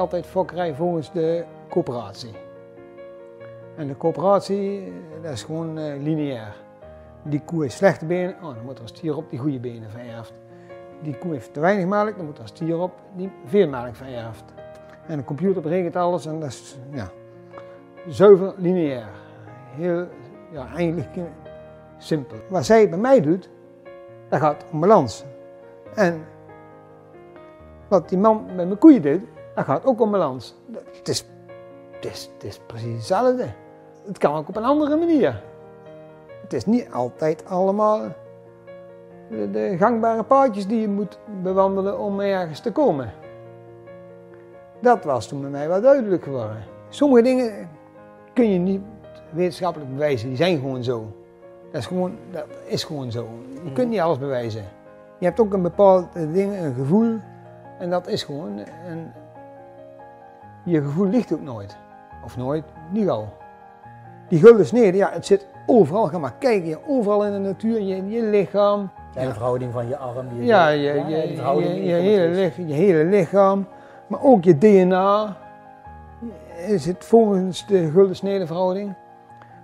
Deed altijd fokkerij volgens de coöperatie. En de coöperatie, eh, dat is gewoon uh, lineair. Die koe heeft slechte benen, oh, dan moet er een stier op die goede benen vererft. Die koe heeft te weinig melk, dan moet er een stier op die veel melk vererft. En de computer berekent alles en dat is ja, zuiver lineair. Heel, ja, eigenlijk eh, simpel. Wat zij bij mij doet, dat gaat om balans. En wat die man met mijn koeien doet, dat gaat ook om balans. Het is, het is, het is precies hetzelfde. Het kan ook op een andere manier. Het is niet altijd allemaal de, de gangbare paadjes die je moet bewandelen om ergens te komen. Dat was toen bij mij wel duidelijk geworden. Sommige dingen kun je niet wetenschappelijk bewijzen, die zijn gewoon zo. Dat is gewoon, dat is gewoon zo. Je kunt niet alles bewijzen. Je hebt ook een bepaald ding, een gevoel, en dat is gewoon. En je gevoel ligt ook nooit. Of nooit, niet al. Die gulden snede, ja, het zit overal. Ga maar kijken, overal in de natuur, je, je lichaam. Ja, de verhouding van je arm. Je, ja, je, je, je, je, hele, je hele lichaam. Maar ook je DNA is het volgens de gulden snede verhouding.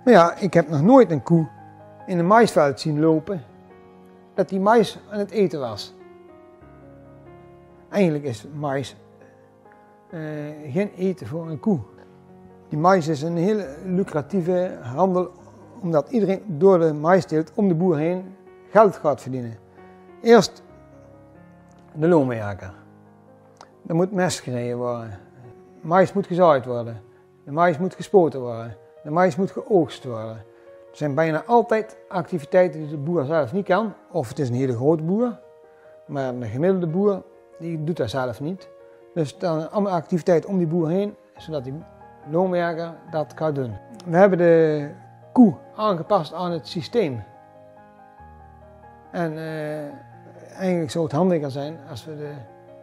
Maar ja, ik heb nog nooit een koe in een maisveld zien lopen dat die mais aan het eten was. Eigenlijk is mais geen eten voor een koe. Die mais is een hele lucratieve handel, omdat iedereen door de maisteelt om de boer heen geld gaat verdienen. Eerst de loonwerker. Er moet mest gereden worden. Mais moet gezaaid worden. De mais moet gespoten worden. De mais moet geoogst worden. Er zijn bijna altijd activiteiten die de boer zelf niet kan. Of het is een hele grote boer. Maar een gemiddelde boer die doet dat zelf niet. Dus dan allemaal activiteiten om die boer heen, zodat die loonwerker dat kan doen. We hebben de koe aangepast aan het systeem. En uh, eigenlijk zou het handiger zijn als we de,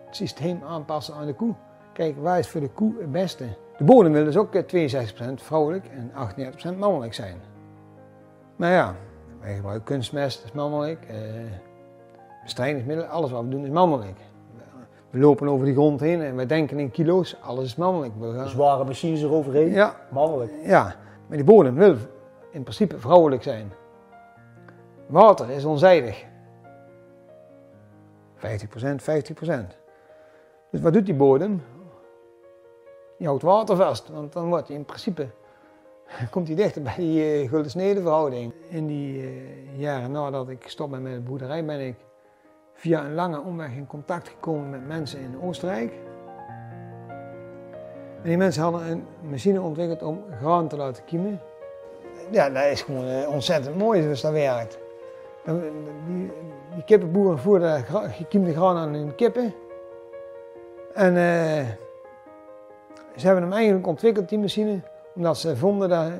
het systeem aanpassen aan de koe. Kijk, waar is voor de koe het beste? De bodem wil dus ook 62% vrouwelijk en 38% mannelijk zijn. Maar ja, wij gebruiken kunstmest, dat is mannelijk. Uh, bestrijdingsmiddelen, alles wat we doen is mannelijk. We lopen over die grond heen en we denken in kilo's, alles is mannelijk. Gaan... Zware machines eroverheen, ja, mannelijk. Ja, maar die bodem wil in principe vrouwelijk zijn. Water is onzijdig. 50%, 50%. Dus wat doet die bodem? Die houdt water vast, want dan wordt hij in principe komt hij dichter bij die uh, gulden snede verhouding. In die uh, jaren nadat ik stop met mijn boerderij ben ik via een lange omweg in contact gekomen met mensen in Oostenrijk. En die mensen hadden een machine ontwikkeld om graan te laten kiemen. Ja, dat is gewoon eh, ontzettend mooi zoals dat werkt. Die, die kippenboeren voerden gekiemde graan aan hun kippen. En uh, ze hebben hem eigenlijk ontwikkeld, die machine, omdat ze vonden dat,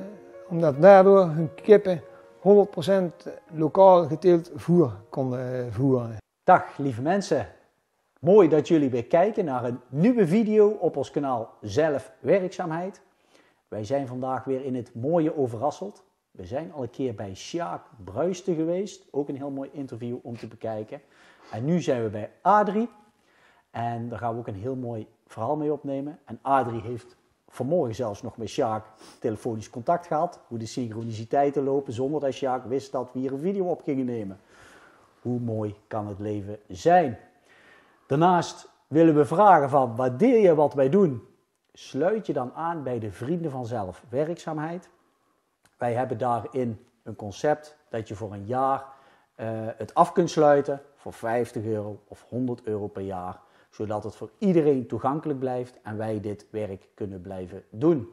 omdat daardoor hun kippen 100% lokaal geteeld voer konden voeren. Dag lieve mensen, mooi dat jullie weer kijken naar een nieuwe video op ons kanaal Zelfwerkzaamheid. Wij zijn vandaag weer in het mooie Overrasseld. We zijn al een keer bij Sjaak Bruisten geweest, ook een heel mooi interview om te bekijken. En nu zijn we bij Adrie en daar gaan we ook een heel mooi verhaal mee opnemen. En Adrie heeft vanmorgen zelfs nog met Sjaak telefonisch contact gehad, hoe de synchroniciteiten lopen, zonder dat Sjaak wist dat we hier een video op gingen nemen. Hoe mooi kan het leven zijn? Daarnaast willen we vragen van waardeer je wat wij doen? Sluit je dan aan bij de Vrienden van Zelf werkzaamheid. Wij hebben daarin een concept dat je voor een jaar uh, het af kunt sluiten voor 50 euro of 100 euro per jaar, zodat het voor iedereen toegankelijk blijft en wij dit werk kunnen blijven doen.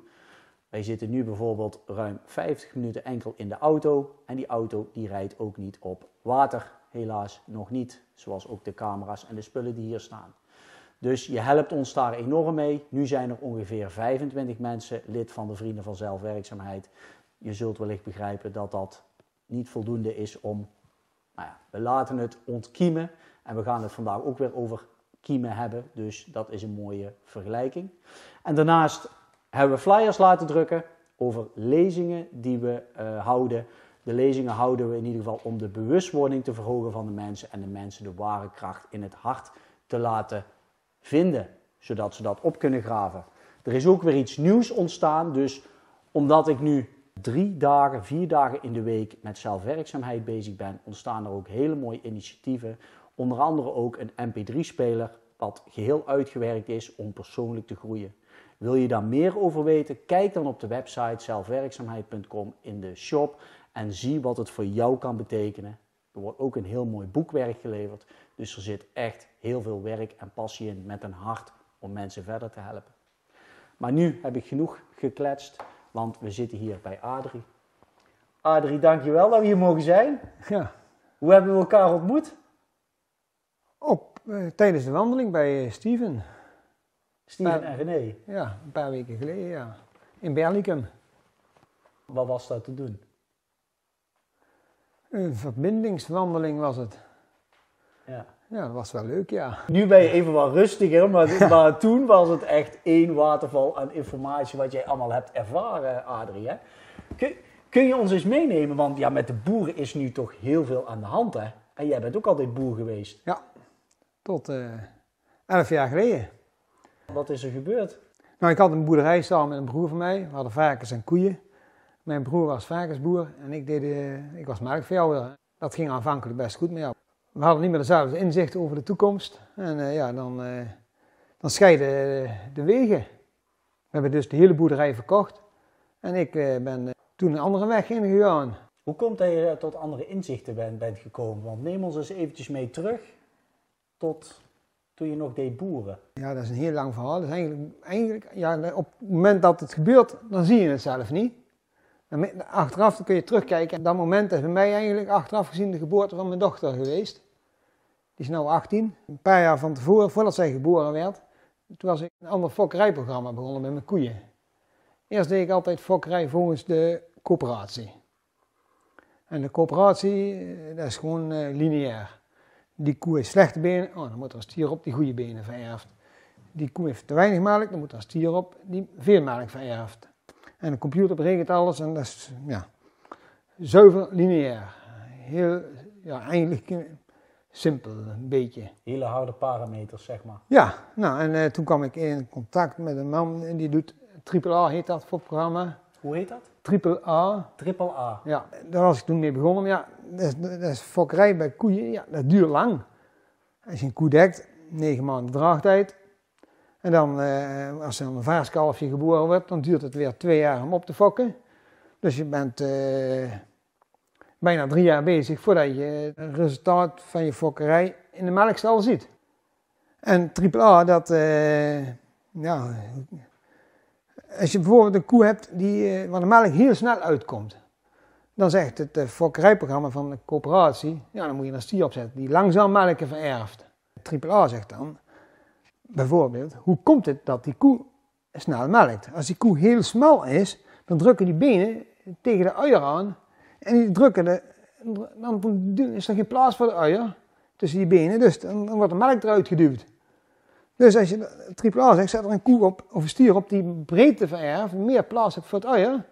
Wij zitten nu bijvoorbeeld ruim 50 minuten enkel in de auto en die auto die rijdt ook niet op water helaas nog niet, zoals ook de camera's en de spullen die hier staan. Dus je helpt ons daar enorm mee. Nu zijn er ongeveer 25 mensen lid van de Vrienden van Zelfwerkzaamheid. Je zult wellicht begrijpen dat dat niet voldoende is om. Nou ja, we laten het ontkiemen en we gaan het vandaag ook weer over kiemen hebben. Dus dat is een mooie vergelijking. En daarnaast hebben we flyers laten drukken over lezingen die we uh, houden de lezingen houden we in ieder geval om de bewustwording te verhogen van de mensen en de mensen de ware kracht in het hart te laten vinden. zodat ze dat op kunnen graven. Er is ook weer iets nieuws ontstaan, dus omdat ik nu drie dagen, vier dagen in de week met zelfwerkzaamheid bezig ben, ontstaan er ook hele mooie initiatieven. Onder andere ook een MP3-speler, wat geheel uitgewerkt is om persoonlijk te groeien. Wil je daar meer over weten? Kijk dan op de website zelfwerkzaamheid.com in de shop en zie wat het voor jou kan betekenen. Er wordt ook een heel mooi boekwerk geleverd, dus er zit echt heel veel werk en passie in met een hart om mensen verder te helpen. Maar nu heb ik genoeg gekletst, want we zitten hier bij Adrie. Adrie, dankjewel dat we hier mogen zijn. Ja. Hoe hebben we elkaar ontmoet? Op, eh, tijdens de wandeling bij eh, Steven. Steven en René. Ja, een paar weken geleden, ja. In Berlicum. Wat was dat te doen? Een verbindingswandeling was het. Ja. Ja, dat was wel leuk, ja. Nu ben je even wat rustiger, maar, maar toen was het echt één waterval aan informatie wat jij allemaal hebt ervaren, Adrie. Hè? Kun, kun je ons eens meenemen? Want ja, met de boeren is nu toch heel veel aan de hand, hè? En jij bent ook altijd boer geweest. Ja, tot eh elf jaar geleden. Wat is er gebeurd? Nou, ik had een boerderij samen met een broer van mij. We hadden varkens en koeien. Mijn broer was varkensboer en ik, deed, eh, ik was melkveehouder. Dat ging aanvankelijk best goed, maar ja, we hadden niet meer dezelfde inzichten over de toekomst. En eh, ja, dan, eh, dan scheiden de wegen. We hebben dus de hele boerderij verkocht. En ik ben toen een andere weg ingegaan. Hoe komt dat je tot andere inzichten bent, bent gekomen? Want neem ons eens eventjes mee terug tot toen je nog deed boeren. Ja, dat is een heel lang verhaal. Dat is eigenlijk, eigenlijk ja, op het moment dat het gebeurt, dan zie je het zelf niet. Me- Achteraf kun je terugkijken. En dat moment is bij mij eigenlijk achteraf gezien de geboorte van mijn dochter geweest. Die is nu 18. Een paar jaar van tevoren, voordat zij geboren werd, toen was ik een ander fokkerijprogramma begonnen met mijn koeien. Eerst deed ik altijd fokkerij volgens de coöperatie. En de coöperatie, eh, dat is gewoon eh, lineair. Die koe heeft slechte benen, oh, dan moet er een stier op die goede benen vererft. Die koe heeft te weinig melk, dan moet er een stier op die veel melk vererft. En de computer berekent alles en dat is ja, zuiver lineair. Heel, ja, eigenlijk eh, simpel, een beetje. Hele harde parameters, zeg maar. Ja, nou en eh, toen kwam ik in contact met een man en die doet, AAA heet dat voor het programma. Hoe heet dat? Triple A. Triple A. Ja, daar was ik toen mee begonnen. Maar ja, dat is, dat is fokkerij bij koeien, ja, dat duurt lang. Als je een koe dekt, negen maanden draagtijd. En dan, eh, als er een vaarskalfje geboren wordt, dan duurt het weer twee jaar om op te fokken. Dus je bent eh, bijna drie jaar bezig voordat je het resultaat van je fokkerij in de melkstal ziet. En AAA, dat, eh, als je bijvoorbeeld een koe hebt die, eh, waar de melk heel snel uitkomt, dan zegt het fokkerijprogramma van de coöperatie, ja, dan moet je een stier opzetten die langzaam melken vererft. AAA zegt dan, bijvoorbeeld, hoe komt het dat die koe snel melkt? Als die koe heel smal is, dan drukken die benen tegen de uier aan en die drukken dan is er geen plaats voor de uier tussen die benen, dus dan, wordt de melk eruit geduwd. Dus als je AAA zegt, zet er een koe op of een stier op die breedte vererft, meer plaats heeft voor het uier,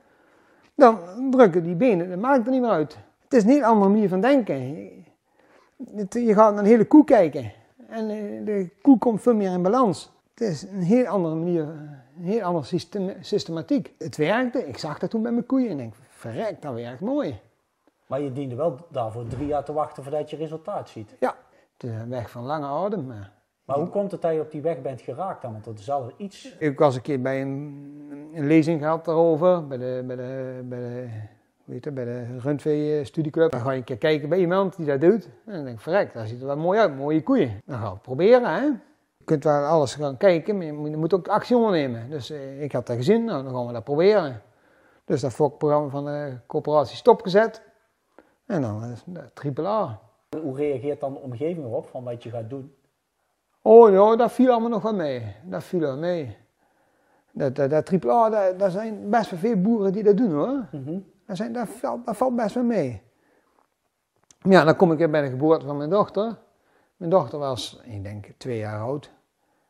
dan drukken die benen de melk er niet meer uit. Het is een heel andere manier van denken. Je gaat naar een hele koe kijken en eh, de koe komt veel meer in balans. Het is een heel andere manier, een heel andere system- systematiek. Het werkte, ik zag dat toen bij mijn koeien en denk, verrek, dat werkt mooi. Maar je diende wel daarvoor drie jaar te wachten voordat je resultaat ziet. Ja, een weg van lange adem, maar Maar hoe komt het dat je op die weg bent geraakt dan? Want dat is al iets... Ik was een keer bij een, een lezing gehad daarover, bij de, bij de, bij de, bij de Rundvee Studieclub. Dan ga je een keer kijken bij iemand die dat doet. En dan denk ik, verrek, dat ziet er wel mooi uit, mooie koeien. Dan gaan we het proberen, hè. Je kunt wel alles gaan kijken, maar je moet, ook actie ondernemen. Dus eh, ik had dat gezien, nou, dan gaan we dat proberen. Dus dat fokprogramma van de coöperatie stopgezet. En dan is dat triple A. Hoe reageert dan de omgeving erop van wat je gaat doen? Oh ja, dat viel allemaal nog wel mee. Dat viel wel mee. Dat, dat, dat triple A, dat, dat zijn best wel veel boeren die dat doen hoor. Zijn, dat, valt, best wel mee. Ja, dan kom ik bij de geboorte van mijn dochter. Mijn dochter was, ik denk, twee jaar oud.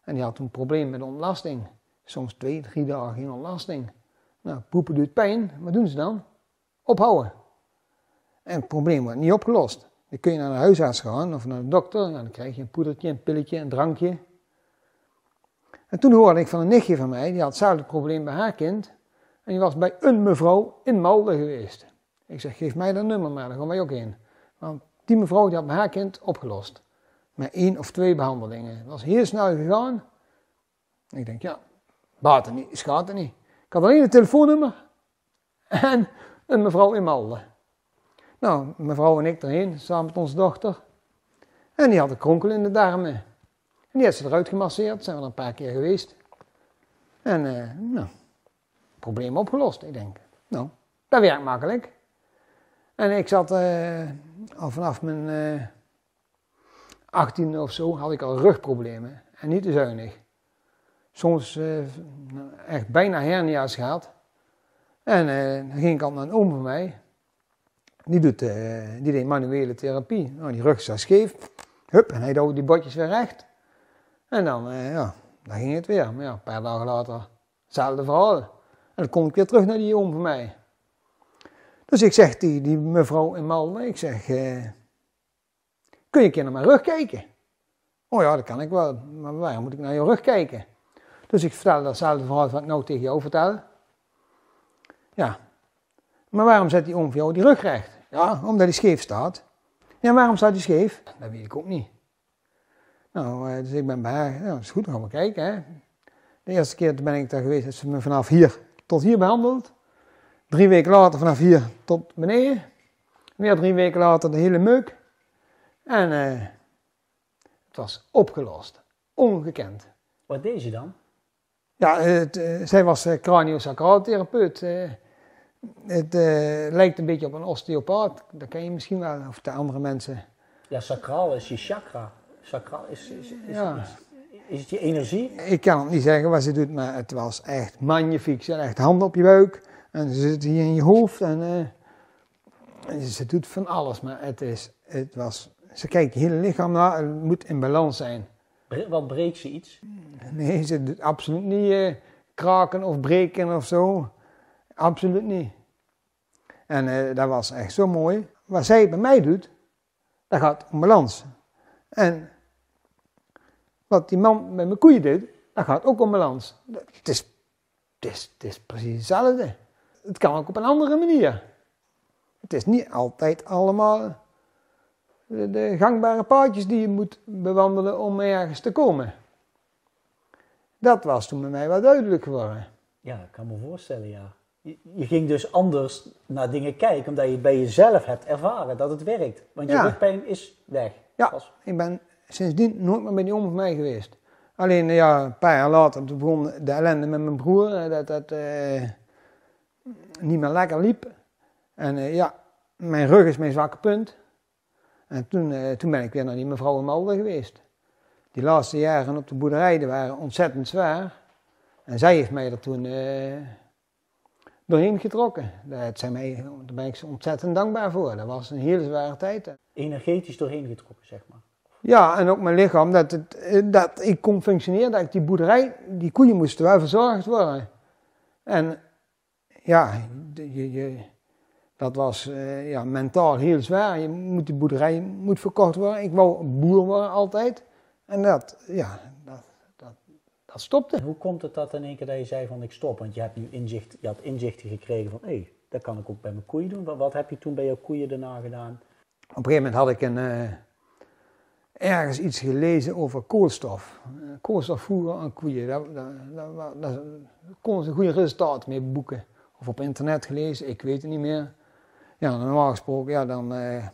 En die had een probleem met ontlasting. Soms twee, drie dagen geen ontlasting. Nou, poepen doet pijn. Wat doen ze dan? Ophouden. En het probleem wordt niet opgelost. Dan kun je naar de huisarts gaan of naar de dokter. En dan krijg je een poedertje, een pilletje, een drankje. En toen hoorde ik van een nichtje van mij, die had hetzelfde probleem bij haar kind. En die was bij een mevrouw in Malden geweest. Ik zeg, geef mij dat nummer maar, dan gaan wij ook in. Want die mevrouw die had haar kind opgelost. Met één of twee behandelingen. Dat was heel snel gegaan. Ik denk, ja, baat er niet, schaadt er niet. Ik had alleen een telefoonnummer en een mevrouw in Malden. Nou, mevrouw en ik erheen, samen met onze dochter. En die had een kronkel in de darmen. En die heeft ze eruit gemasseerd, zijn we er een paar keer geweest. En, uh, nou, probleem opgelost, ik denk. Nou, dat werkt makkelijk. En ik zat uh, al vanaf mijn uh, 18 of zo, had ik al rugproblemen. En niet te zuinig. Soms uh, echt bijna hernia's gehad. En dan ging ik al naar een oom van mij. Die, doet, die deed manuele therapie. Nou, die rug zat scheef. Hup, en hij duwde die botjes weer recht. En dan, ja, dan ging het weer. Maar ja, een paar dagen later, hetzelfde verhaal. En dan kom ik weer terug naar die oom van mij. Dus ik zeg die, die mevrouw in Malmö, ik zeg, eh, kun je een keer naar mijn rug kijken? Oh ja, dat kan ik wel, maar waarom moet ik naar je rug kijken? Dus ik vertel datzelfde verhaal wat ik nou tegen jou vertel. Ja, maar waarom zet die oom voor jou die rug recht? Ja, omdat hij scheef staat. Ja, waarom staat hij scheef? Dat weet ik ook niet. Nou, eh, dus ik ben bij haar, ja, dat is goed, dan gaan we kijken. Hè. De eerste keer ben ik daar geweest, dat ze me vanaf hier tot hier behandeld. Drie weken later vanaf hier tot beneden. Weer drie weken later de hele meuk. En uh, het was opgelost. Ongekend. Wat deed je dan? Ja, het, uh, zij was uh, craniosacraaltherapeut. het lijkt een beetje op een osteopaat. Dat ken je misschien wel, of de andere mensen. Ja, sacraal is je chakra. Sacraal is, is, is, ja. is, is het je energie? Ik kan het niet zeggen wat ze doet, maar het was echt magnifiek. Ze had echt handen op je buik. En ze zit hier in je hoofd en, uh, ze doet van alles. Maar het, is, het was, ze kijkt je hele lichaam naar, het moet in balans zijn. Wat breekt ze iets? Nee, ze doet absoluut niet uh, kraken of breken of zo. Absoluut niet. En uh, dat was echt zo mooi. Wat zij bij mij doet, dat gaat om balans. En wat die man met mijn koeien doet, dat gaat ook om balans. Het is, het is, het is precies hetzelfde het kan ook op een andere manier. Het is niet altijd allemaal de, de gangbare paadjes die je moet bewandelen om ergens te komen. Dat was toen bij mij wel duidelijk geworden. Ja, ik kan me voorstellen, ja. Je, je, ging dus anders naar dingen kijken, omdat je bij jezelf hebt ervaren dat het werkt. Want je ja. rugpijn is weg. Ja, ik ben sindsdien nooit meer bij die om mij geweest. Alleen ja, een paar jaar later begon de ellende met mijn broer. Dat, dat, uh, niet meer lekker liep. En uh, ja, mijn rug is mijn zwakke punt. En toen, toen ben ik weer naar die mevrouw in Malden geweest. Die laatste jaren op de boerderij waren ontzettend zwaar. En zij heeft mij er toen doorheen getrokken. Dat zijn mij, daar ben ik ontzettend dankbaar voor. Dat was een hele zware tijd. Energetisch doorheen getrokken, zeg maar. Ja, en ook mijn lichaam, dat, het, dat ik kon functioneren, dat ik die boerderij, die koeien moesten wel verzorgd worden. En ja, je, je, dat was uh, ja, mentaal heel zwaar. Je moet, die boerderij moet verkocht worden. Ik wou boer worden altijd. En dat, ja, dat, dat, dat stopte. Hoe komt het dat in één keer dat je zei van ik stop? Want je, hebt nu inzicht, je had inzichten gekregen van hé, hey, dat kan ik ook bij mijn koeien doen. Wat, wat, heb je toen bij jouw koeien daarna gedaan? Op een gegeven moment had ik een, uh, ergens iets gelezen over koolstof. Uh, koolstof voeren aan koeien. Daar, daar, daar, daar kon ze goede resultaten mee boeken of op internet gelezen, ik weet het niet meer. Ja, normaal gesproken, ja, dan, eh,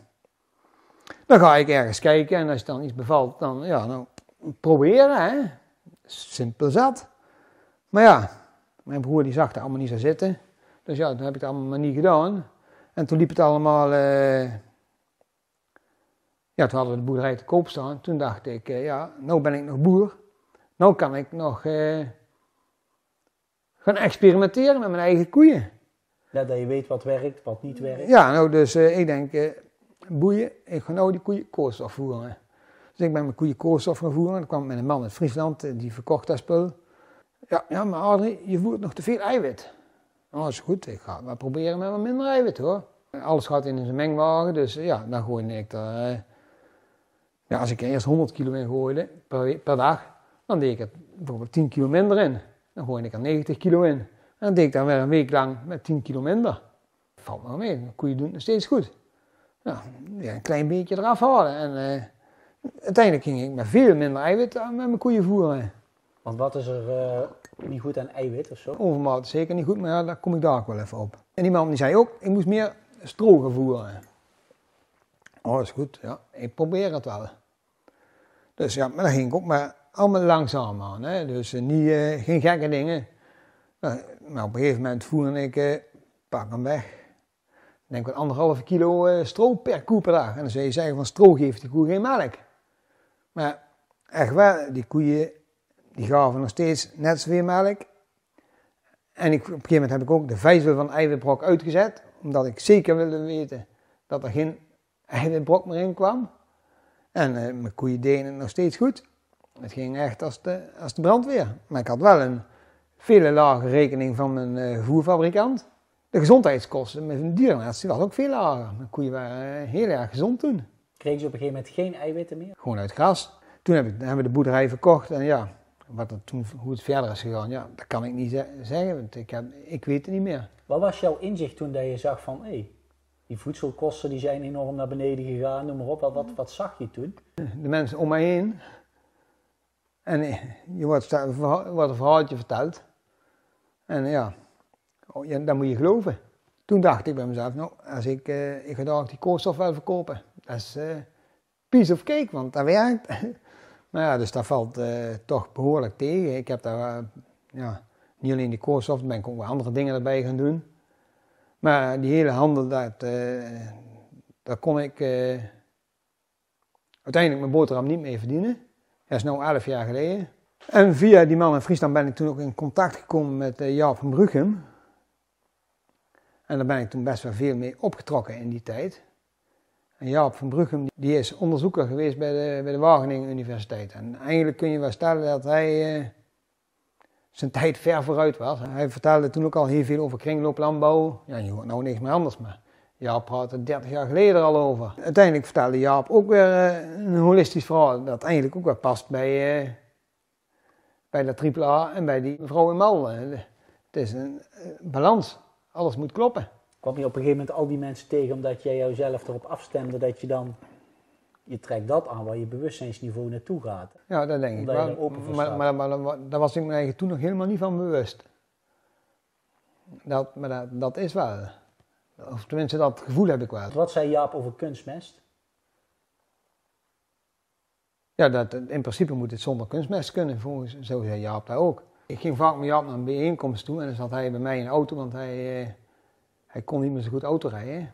dan ga ik ergens kijken en als je dan iets bevalt, dan, ja, dan proberen, hè. Simpel zat. Maar ja, mijn broer die zag er allemaal niet zo zitten. Dus ja, toen heb ik het allemaal maar niet gedaan. En toen liep het allemaal, uh, ja, toen hadden we de boerderij te koop staan. Toen dacht ik, uh, ja, nou ben ik nog boer. Nou kan ik nog... Uh, gaan experimenteren met mijn eigen koeien. Ja, dat je weet wat werkt, wat niet werkt. Ja, nou dus uh, ik denk, boeien, ik ga nou die koeien koolstof voeren. Dus ik ben mijn koeien koolstof gaan voeren. Dan kwam met een man uit Friesland, die verkocht dat spul. Ja, ja, maar Adrie, je voert nog te veel eiwit. Nou, dat is goed, ik ga maar proberen met wat minder eiwit hoor. Alles gaat in zijn mengwagen, dus ja, dan gooi ik er... ja, als ik er eerst 100 kilo in gooide per, per dag, dan deed ik het bijvoorbeeld 10 kilo minder in. Dan gooi ik er 90 kilo in. En dan deed ik dan weer een week lang met 10 kilo minder. Valt wel mee, de koeien doen het nog steeds goed. Nou, ja, een klein beetje eraf halen. En eh, uiteindelijk ging ik met veel minder eiwit met mijn koeien voeren. Want wat is er eh, niet goed aan eiwit of zo? Overmaat zeker niet goed, maar ja, daar kom ik daar ook wel even op. En die man die zei ook, ik moest meer stro gaan voeren. Oh, is goed, ja, ik probeer het wel. Dus ja, maar dan ging ik ook maar allemaal langzaam aan. Hè? Dus eh, niet, eh, geen gekke dingen. Nou, maar op een gegeven moment voerde ik, eh, pak hem weg. Ik denk wel anderhalve kilo stro per koe per dag. En dan zou je zeggen van stro geeft de koe geen melk. Maar echt wel, die koeien die gaven nog steeds net zoveel melk. En ik, op een gegeven moment heb ik ook de vijzel van eiwitbrok uitgezet. Omdat ik zeker wilde weten dat er geen eiwitbrok meer in kwam. En eh, mijn koeien deden het nog steeds goed. Het ging echt als de, als de brandweer. Maar ik had wel een veel lage rekening van mijn eh, voerfabrikant. De gezondheidskosten met een dierenarts die was ook veel lager. Mijn koeien waren eh, heel erg gezond toen. Kregen ze op een gegeven moment geen eiwitten meer? Gewoon uit gras. Toen heb ik, hebben we de boerderij verkocht en ja, wat er toen, hoe het verder is gegaan, ja, dat kan ik niet ze- zeggen, want ik, heb, ik weet het niet meer. Wat was jouw inzicht toen dat je zag van, hé, die voedselkosten die zijn enorm naar beneden gegaan, noem maar op. Wat, wat, zag je toen? De mensen om mij heen. En eh, je wordt, een verhaaltje verteld. En ja, oh, ja, dat moet je geloven. Toen dacht ik bij mezelf, nou, als ik, eh, ik ga die koolstof wel verkopen. Dat is eh piece of cake, want dat werkt. maar ja, dus dat valt eh, toch behoorlijk tegen. Ik heb daar, ja, niet alleen die koolstof, ben ik ook andere dingen erbij gaan doen. Maar die hele handel, dat, eh, daar kon ik eh, uiteindelijk mijn boterham niet mee verdienen. Dat is nu 11 jaar geleden. En via die man in Friesland ben ik toen ook in contact gekomen met eh, Jaap van Bruggen. En daar ben ik toen best wel veel mee opgetrokken in die tijd. En Jaap van Bruggen die is onderzoeker geweest bij de, bij de Wageningen Universiteit. En eigenlijk kun je wel stellen dat hij zijn tijd ver vooruit was. Hij vertelde toen ook al heel veel over kringlooplandbouw. Ja, je hoort nou niks meer anders, maar Jaap praatte er 30 jaar geleden al over. Uiteindelijk vertelde Jaap ook weer eh, een holistisch verhaal dat eigenlijk ook weer past bij, eh, bij dat AAA en bij die mevrouw in Mal. Het is een eh, balans. Alles moet kloppen. Kwam je op een gegeven moment al die mensen tegen omdat jij jouzelf erop afstemde dat je dan, je trekt dat aan waar je bewustzijnsniveau naartoe gaat. Ja, dat denk ik Omdat je wel. open voor maar, maar, maar, maar daar was ik me eigenlijk toen nog helemaal niet van bewust. Dat, maar dat, dat is wel. Of tenminste, dat gevoel heb ik wel. Wat zei Jaap over kunstmest? Ja, dat, in principe moet het zonder kunstmest kunnen, volgens, zo zei Jaap daar ook. Ik ging vaak met Jaap naar een bijeenkomst toe en dan zat hij bij mij in de auto, want hij, eh, hij kon niet meer zo goed auto rijden.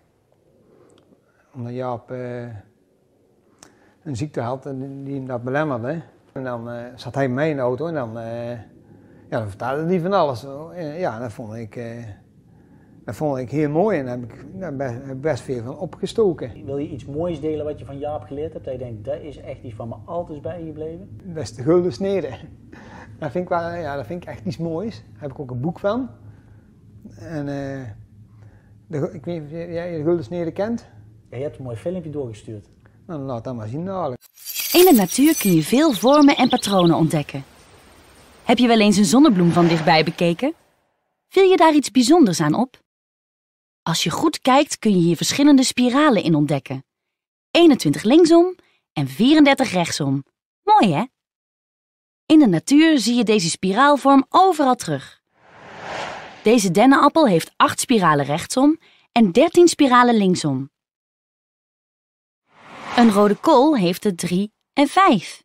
Omdat Jaap eh, een ziekte had en die hem dat belemmerde. En dan eh, zat hij mij in de auto en dan, eh, ja, dan vertelde hij van alles. En, ja, dat vond ik, eh, dat vond ik heel mooi en daar heb ik daar best veel van opgestoken. Wil je iets moois delen wat je van Jaap geleerd hebt? Dat je denkt, dat is echt iets van me altijd bijgebleven. Dat is de gulden snede. Dat vind ik, wel, ja, dat vind ik echt iets moois. Daar heb ik ook een boek van. En eh, de, ik weet niet of jij de gulden snede kent. Ja, je hebt een mooi filmpje doorgestuurd. Nou. In de natuur kun je veel vormen en patronen ontdekken. Heb je wel eens een zonnebloem van dichtbij bekeken? Viel je daar iets bijzonders aan op? Als je goed kijkt kun je hier verschillende spiralen in ontdekken. 21 linksom en 34 rechtsom. Mooi hè? In de natuur zie je deze spiraalvorm overal terug. Deze dennenappel heeft 8 spiralen rechtsom en 13 spiralen linksom. Een rode kool heeft er 3 en 5.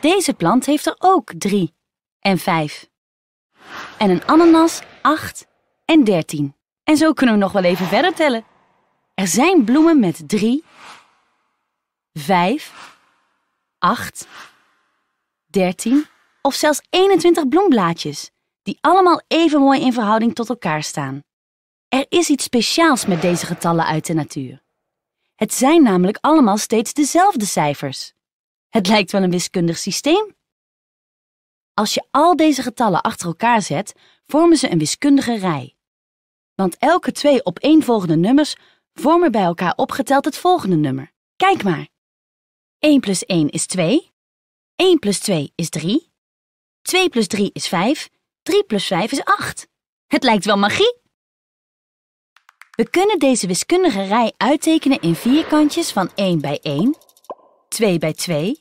Deze plant heeft er ook 3 en 5. En een ananas 8 en 13. En zo kunnen we nog wel even verder tellen. Er zijn bloemen met 3, 5, 8, 13 of zelfs 21 bloemblaadjes, die allemaal even mooi in verhouding tot elkaar staan. Er is iets speciaals met deze getallen uit de natuur. Het zijn namelijk allemaal steeds dezelfde cijfers. Het lijkt wel een wiskundig systeem. Als je al deze getallen achter elkaar zet, vormen ze een wiskundige rij. Want elke twee opeenvolgende nummers vormen bij elkaar opgeteld het volgende nummer. Kijk maar. 1 plus 1 is 2. 1 plus 2 is 3. 2 plus 3 is 5. 3 plus 5 is 8. Het lijkt wel magie. We kunnen deze wiskundige rij uittekenen in vierkantjes van 1 bij 1, 2 bij 2,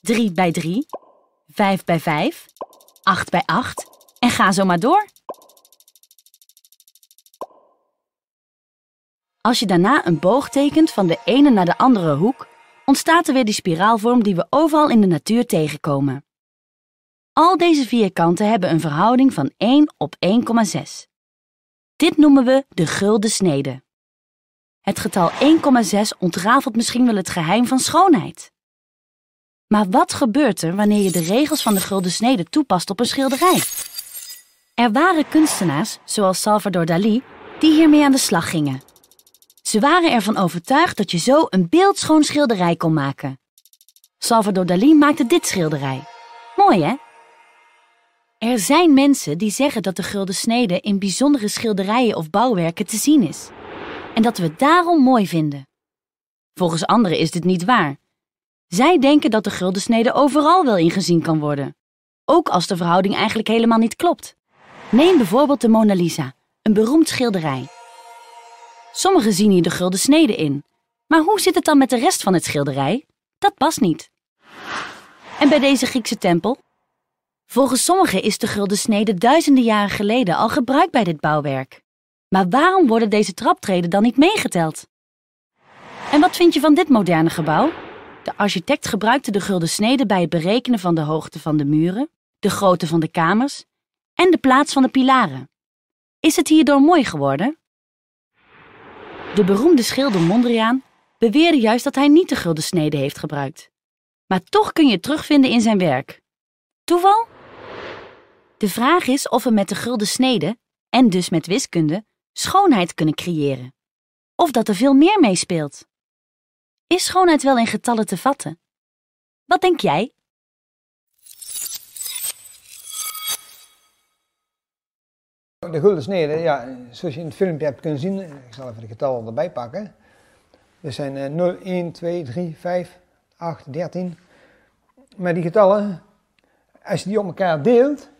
3 bij 3, 5 bij 5, 8 bij 8 en ga zo maar door. Als je daarna een boog tekent van de ene naar de andere hoek, ontstaat er weer die spiraalvorm die we overal in de natuur tegenkomen. Al deze vierkanten hebben een verhouding van 1 op 1,6. Dit noemen we de gulden snede. Het getal 1,6 ontrafelt misschien wel het geheim van schoonheid. Maar wat gebeurt er wanneer je de regels van de gulden snede toepast op een schilderij? Er waren kunstenaars, zoals Salvador Dali, die hiermee aan de slag gingen. Ze waren ervan overtuigd dat je zo een beeldschoon schilderij kon maken. Salvador Dali maakte dit schilderij. Mooi, hè? Er zijn mensen die zeggen dat de gulden snede in bijzondere schilderijen of bouwwerken te zien is. En dat we het daarom mooi vinden. Volgens anderen is dit niet waar. Zij denken dat de gulden snede overal wel ingezien kan worden. Ook als de verhouding eigenlijk helemaal niet klopt. Neem bijvoorbeeld de Mona Lisa, een beroemd schilderij. Sommigen zien hier de gulden snede in. Maar hoe zit het dan met de rest van het schilderij? Dat past niet. En bij deze Griekse tempel? Volgens sommigen is de gulden snede duizenden jaren geleden al gebruikt bij dit bouwwerk. Maar waarom worden deze traptreden dan niet meegeteld? En wat vind je van dit moderne gebouw? De architect gebruikte de gulden snede bij het berekenen van de hoogte van de muren, de grootte van de kamers en de plaats van de pilaren. Is het hierdoor mooi geworden? De beroemde schilder Mondriaan beweerde juist dat hij niet de gulden snede heeft gebruikt. Maar toch kun je het terugvinden in zijn werk. Toeval? De vraag is of we met de gulden snede, en dus met wiskunde, schoonheid kunnen creëren. Of dat er veel meer meespeelt. Is schoonheid wel in getallen te vatten? Wat denk jij? De gulden snede, ja, zoals je in het filmpje hebt kunnen zien, ik zal even de getallen erbij pakken. Er zijn eh, 0, 1, 2, 3, 5, 8, 13. Maar die getallen, als je die op elkaar deelt,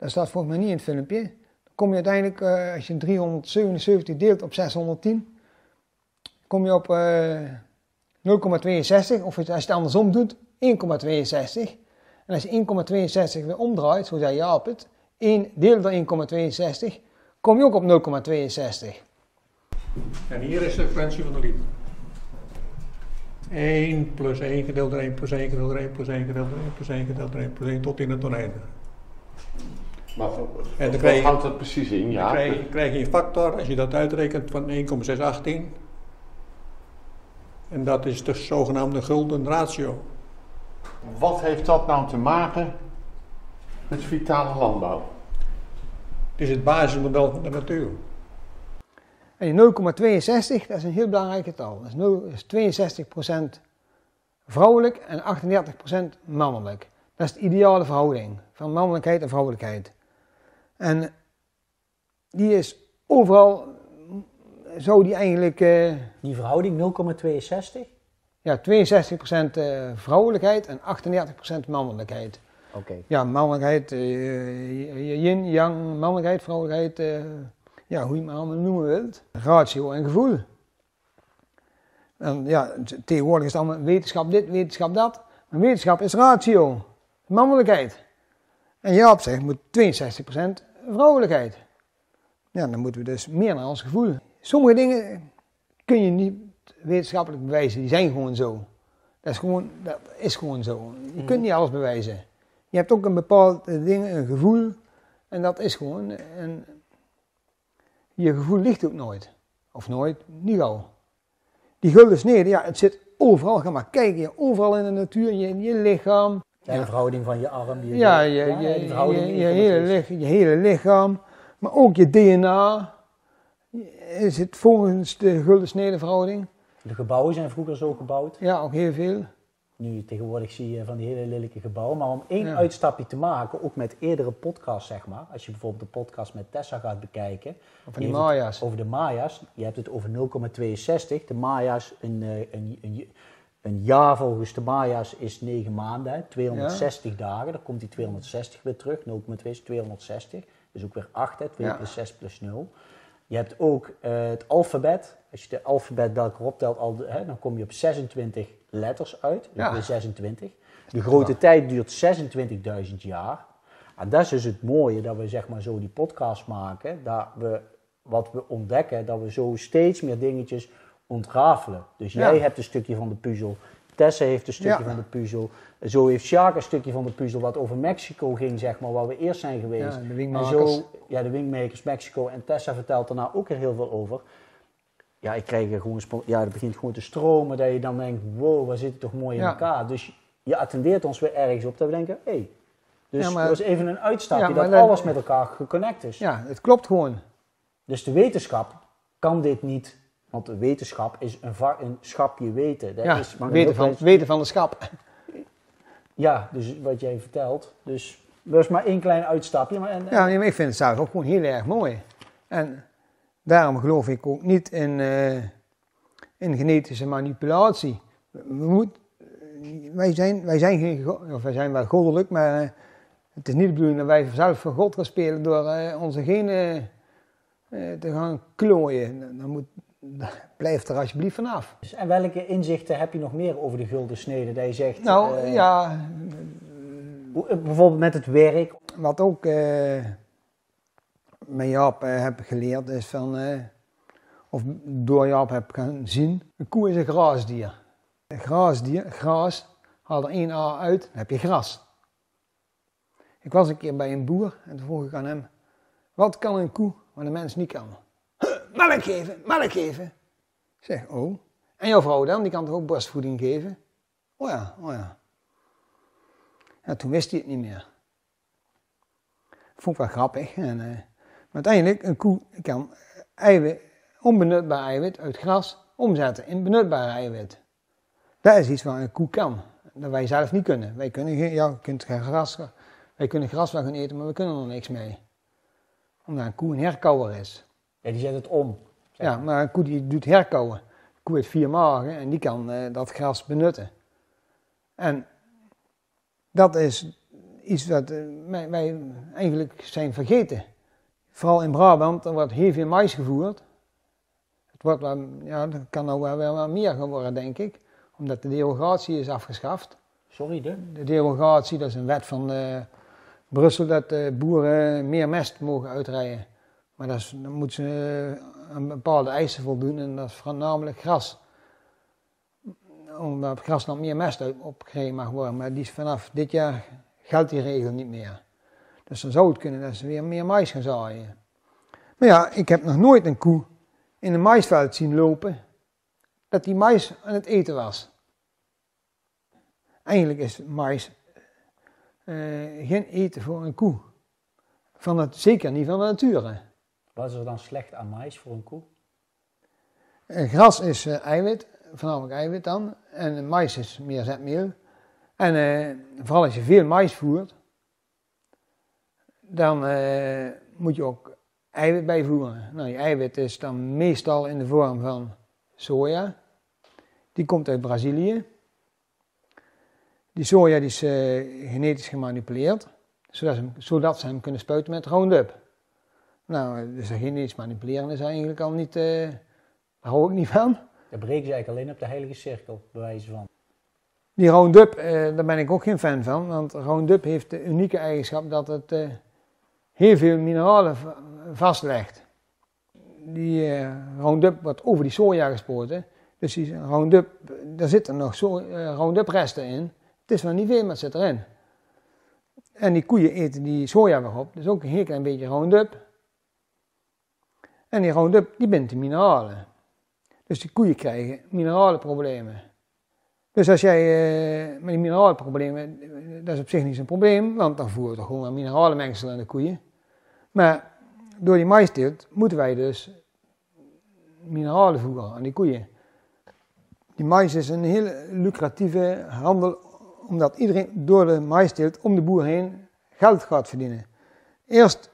dat staat volgens mij niet in het filmpje, dan kom je uiteindelijk, uh, als je 377 deelt op 610, kom je op uh, 0,62, of als je het andersom doet, 1,62. En als je 1,62 weer omdraait, zo zei Jaap het, 1 deel door 1,62, kom je ook op 0,62. En hier is de frequentie van de liter. 1 plus 1 gedeeld door 1 plus 1 gedeeld door 1 plus 1 gedeeld door 1 plus 1 gedeeld door 1 plus 1 tot in het oneindige. Maar En dan wat krijg je- houdt dat precies in? Dan Ja, krijg, je- krijg je een factor, als je dat uitrekent, van 1,618. En dat is de zogenaamde gulden ratio. wat heeft dat nou te maken met vitale landbouw? Het is het basismodel van de natuur. En die 0,62, dat is een heel belangrijk getal. Dat is, 0, is 62% vrouwelijk en 38% mannelijk. Dat is de ideale verhouding van mannelijkheid en vrouwelijkheid. En die is overal, zou die eigenlijk, eh, Die verhouding 0,62? ja, 62% eh, vrouwelijkheid en 38% mannelijkheid. Oké. Ja, mannelijkheid, eh, yin, yang, mannelijkheid, vrouwelijkheid, ja, hoe je het maar allemaal noemen wilt. Ratio en gevoel. En ja, tegenwoordig is het allemaal wetenschap dit, wetenschap dat. Maar wetenschap is ratio, mannelijkheid. En Jaap zegt, moet 62% vrouwelijkheid. Ja, dan moeten we dus meer naar ons gevoel. Sommige dingen kun je niet wetenschappelijk bewijzen, die zijn gewoon zo. Dat is gewoon, dat is gewoon zo. Je kunt niet alles bewijzen. Je hebt ook een bepaald eh, ding, een gevoel. En dat is gewoon. En je gevoel ligt ook nooit. Of nooit, niet al. Die gulden snede, ja, het zit overal. Ga maar kijken, overal in de natuur, in je, in je lichaam. Ja, de verhouding van je arm. Die Ja, je, je, die je, je, je je hele, lich- je hele lichaam. Maar ook je DNA. Is het volgens de gulden verhouding? De gebouwen zijn vroeger zo gebouwd. Ja, ook heel veel. Nu tegenwoordig zie je van die hele lelijke gebouwen. Maar om één Ja. uitstapje te maken, ook met eerdere podcasts zeg maar. Als je bijvoorbeeld de podcast met Tessa gaat bekijken. Je hebt het Maya's. Over de Maya's. Je hebt het over 0,62. De Maya's, een, eh, een, een, Een jaar volgens de Maya's is 9 maanden, hè, 260 dagen. Dan komt die 260 weer terug. 0,2 is 260. Dus ook weer 8, hè, 2 Ja. plus 6 plus 0. Je hebt ook eh, het alfabet. Als je de alfabet bij elkaar optelt, al de- hè, dan kom je op 26 letters uit. Dus Ja. weer 26. De grote tijd duurt 26.000 jaar. En dat is dus het mooie, dat we zeg maar zo die podcast maken. Dat we, wat we ontdekken, dat we zo steeds meer dingetjes ontrafelen. Dus Ja. jij hebt een stukje van de puzzel. Tessa heeft een stukje Ja. van de puzzel. Zo heeft Sjaak een stukje van de puzzel wat over Mexico ging, zeg maar, waar we eerst zijn geweest. Ja, de en wingmakers. zo, ja, de wingmakers Mexico. En Tessa vertelt daarna ook er heel veel over. Ja, ik krijg er gewoon, ja, het begint gewoon te stromen, dat je dan denkt, wow, waar zit het toch mooi in elkaar. Dus je attendeert ons weer ergens op, dat we denken, hé. Hey. Dus Ja, maar- dat was even een uitstapje, dat dat- alles met elkaar geconnect is. Ja, het klopt gewoon. Dus de wetenschap kan dit niet, want wetenschap is een, schapje weten. Dat Ja, is maar weten, van, klein- weten van de schap. Ja, dus wat jij vertelt. Dus dat is maar één klein uitstapje. Maar en, Ja, maar ik vind het zelf ook gewoon heel erg mooi. En daarom geloof ik ook niet in, eh, in genetische manipulatie. We moet, wij, zijn, wij, zijn geen, of wij zijn wel goddelijk, maar eh, het is niet de bedoeling dat wij zelf voor God gaan spelen door eh, onze genen te gaan klooien. Dan moet, blijf er alsjeblieft vanaf. Dus en welke inzichten heb je nog meer over de gulden snede? Dat je zegt, Nou eh, ja, eh, bijvoorbeeld met het werk. Wat ook eh met Jaap heb geleerd is van, of door Jaap heb gaan zien, een koe is een graasdier. Een graasdier, gras, haal er één A uit, dan heb je gras. Ik was een keer bij een boer en toen vroeg ik aan hem, wat kan een koe wat een mens niet kan? Melk geven, melk geven. Ik zeg, oh. En jouw vrouw dan, die kan toch ook borstvoeding geven? Oh ja, oh ja. En toen wist hij het niet meer. Vond ik wel grappig. En, eh, maar uiteindelijk, een koe kan eiwit, onbenutbaar eiwit uit gras omzetten in benutbaar eiwit. Dat is iets wat een koe kan. Dat wij zelf niet kunnen. Wij kunnen geen, ja, kunt gras, wij kunnen gras wel gaan eten, maar we kunnen er niks mee. Omdat een koe een herkauwer is. Ja, die zet het om. zeg Ja, maar een koe die doet herkauwen. Een koe heeft vier magen en die kan eh, dat gras benutten. En dat is iets wat eh, wij, wij eigenlijk zijn vergeten. Vooral in Brabant, er wordt heel veel mais gevoerd. Het wordt wel, ja, dat kan nou wel, wel, wel meer gaan worden, denk ik. Omdat de derogatie is afgeschaft. Sorry, de? De derogatie, dat is een wet van eh, Brussel dat de boeren meer mest mogen uitrijden. Maar dat dan moeten ze eh, aan bepaalde eisen voldoen en dat is voornamelijk gras. Omdat op grasland meer mest opgegeven mag worden. Maar die is vanaf dit jaar geldt die regel niet meer. Dus dan zou het kunnen dat ze weer meer mais gaan zaaien. Maar ja, ik heb nog nooit een koe in een maisveld zien lopen dat die mais aan het eten was. Eigenlijk is mais eh, geen eten voor een koe. Van het, zeker niet van de nature. Wat is er dan slecht aan mais voor een koe? Eh, gras is eh, eiwit, voornamelijk eiwit dan. En mais is meer zetmeel. En eh, vooral als je veel mais voert, dan moet je ook eiwit bijvoeren. Nou, die eiwit is dan meestal in de vorm van soja. Die komt uit Brazilië. Die soja die is genetisch gemanipuleerd, zodat ze, hem, zodat ze hem kunnen spuiten met Roundup. Nou, dus dat genetisch manipuleren is eigenlijk al niet, eh, daar hou ik niet van. Daar breken ze eigenlijk alleen op de heilige cirkel, bij wijze van. Die Roundup, eh, daar ben ik ook geen fan van, want Roundup heeft de unieke eigenschap dat het eh, heel veel mineralen va- vastlegt. Die eh, Roundup wordt over die soja gespoten, dus die Roundup, daar zitten nog so Roundup resten in. Het is wel niet veel, maar het zit erin. En die koeien eten die soja weer op, dus ook een heel klein beetje Roundup. En die Roundup, die bindt de mineralen. Dus die koeien krijgen mineralenproblemen. Dus als jij eh, met die mineralenproblemen, dat is op zich niet zo'n probleem, want dan voeren we toch gewoon een mineralenmengsel aan de koeien. Maar door die maïsteelt moeten wij dus mineralen voeren aan die koeien. Die mais is een hele lucratieve handel, omdat iedereen door de maïsteelt om de boer heen geld gaat verdienen. Eerst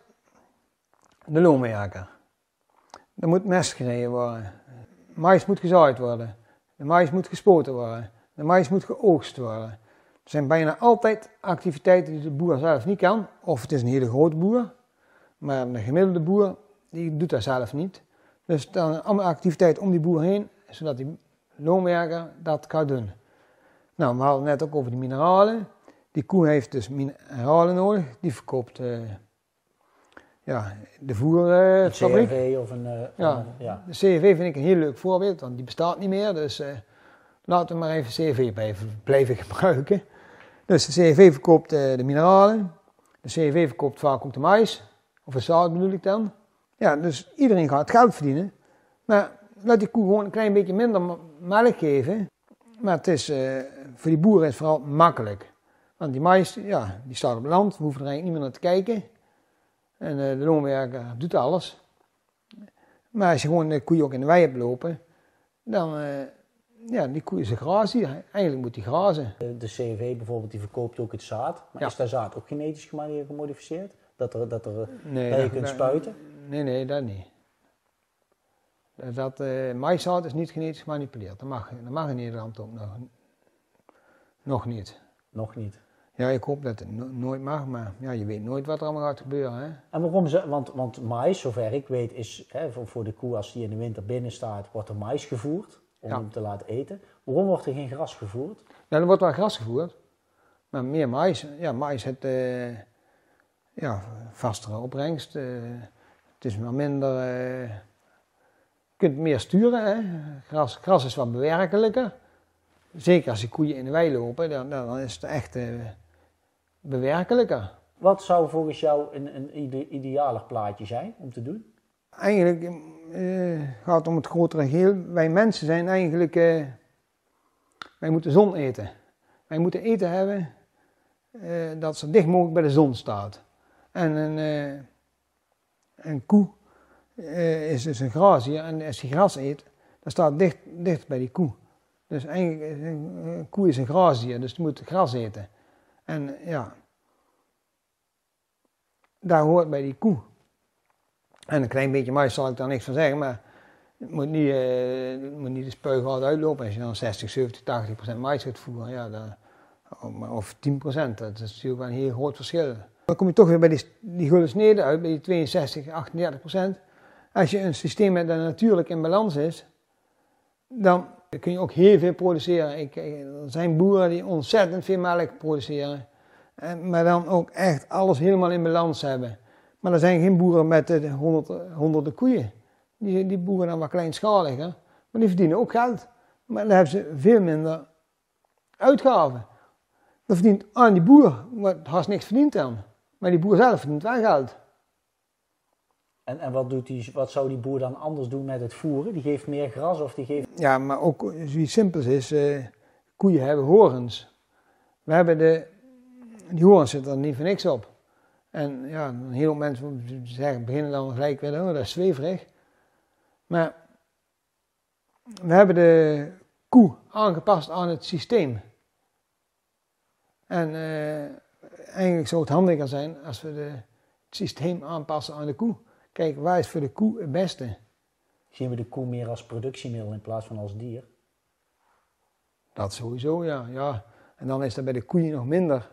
de loonwerker. Er moet mest gereden worden. Mais moet gezaaid worden. De mais moet gespoten worden. De mais moet geoogst worden. Er zijn bijna altijd activiteiten die de boer zelf niet kan. Of het is een hele grote boer. Maar een gemiddelde boer, die doet dat zelf niet. Dus dan allemaal activiteit om die boer heen, zodat die loonwerker dat kan doen. Nou, we hadden het net ook over de mineralen. Die koe heeft dus mineralen nodig. Die verkoopt uh, ja, de voerfabriek. Een CRV of een... Uh, ja. Een, ja, de CRV vind ik een heel leuk voorbeeld, want die bestaat niet meer. Dus uh, laten we maar even CRV blijven, blijven gebruiken. Dus de CRV verkoopt de mineralen. De CRV verkoopt vaak ook de mais. Of het zout bedoel ik dan. Ja, dus iedereen gaat geld verdienen. Maar laat die koe gewoon een klein beetje minder melk geven. Maar het is, voor die boeren is het vooral makkelijk. Want die mais, ja, die staat op land. We hoeven er eigenlijk niet meer naar te kijken. En uh, de loonwerker doet alles. Maar als je gewoon de koeien ook in de wei hebt lopen, dan, uh, ja, die koeien ze grazen. Eigenlijk moet die grazen. De CV bijvoorbeeld, die verkoopt ook het zaad. Maar ja. is dat zaad ook genetisch gemodificeerd? Dat er, dat er nee, dat je kunt spuiten? Nee, nee, dat niet. Dat uh, maïszaad is niet genetisch gemanipuleerd. Dat mag, dat mag in Nederland ook nog, nog niet. Nog niet? Ja, ik hoop dat het no nooit mag, maar ja, je weet nooit wat er allemaal gaat gebeuren. Hè? En waarom ze, want, want mais, zover ik weet, is hè, voor, voor de koe als die in de winter binnen staat, wordt er mais gevoerd om Ja. hem te laten eten. Waarom wordt er geen gras gevoerd? Ja, er wordt wel gras gevoerd, maar meer mais. Ja, mais heeft eh, ja, vastere opbrengst. eh, het is wel minder. eh, je kunt meer sturen. Hè? Gras, gras is wat bewerkelijker. Zeker als die koeien in de wei lopen, dan, dan is het echt bewerkelijker. Wat zou volgens jou een, een ide idealer plaatje zijn om te doen? Eigenlijk eh, gaat het om het grotere geheel. Wij mensen zijn eigenlijk. eh, wij moeten zon eten. Wij moeten eten hebben eh, dat zo dicht mogelijk bij de zon staat. En een, eh, een koe eh, is dus een grazier. En als hij gras eet, dan staat dicht, dicht bij die koe. Dus eigenlijk is een, een koe is een grazier, dus die moet gras eten. En ja, daar hoort bij die koe. En een klein beetje mais zal ik daar niks van zeggen, maar het moet niet, eh, moet niet de spuigaat uitlopen. Als je dan 60, 70, 80 procent mais gaat voeren, ja, dan, of 10 procent, dat is natuurlijk wel een heel groot verschil. Dan kom je toch weer bij die, die gulden snede uit, bij die 62, 38 procent. Als je een systeem hebt dat natuurlijk in balans is, dan kun je ook heel veel produceren. Ik, er zijn boeren die ontzettend veel melk produceren, en, maar dan ook echt alles helemaal in balans hebben. Maar er zijn geen boeren met eh, honderd, honderden koeien. Die, die boeren dan wat kleinschaliger, maar die verdienen ook geld. Maar dan hebben ze veel minder uitgaven. Dan verdient aan die boer wat haast niks verdient dan. Maar die boer zelf verdient wel geld. En, en wat, doet die, wat zou die boer dan anders doen met het voeren? Die geeft meer gras of die geeft... Ja, maar ook zoiets simpels is, eh, koeien hebben horens. We hebben de, die horens zitten er niet voor niks op. En ja, een heel veel mensen zeggen, beginnen dan gelijk weer, oh, dat is zweverig. Maar we hebben de koe aangepast aan het systeem. En eh, eigenlijk zou het handiger zijn als we de, het systeem aanpassen aan de koe. Kijk, waar is voor de koe het beste? Zien we de koe meer als productiemiddel in plaats van als dier? Dat sowieso, ja. ja. En dan is dat bij de koeien nog minder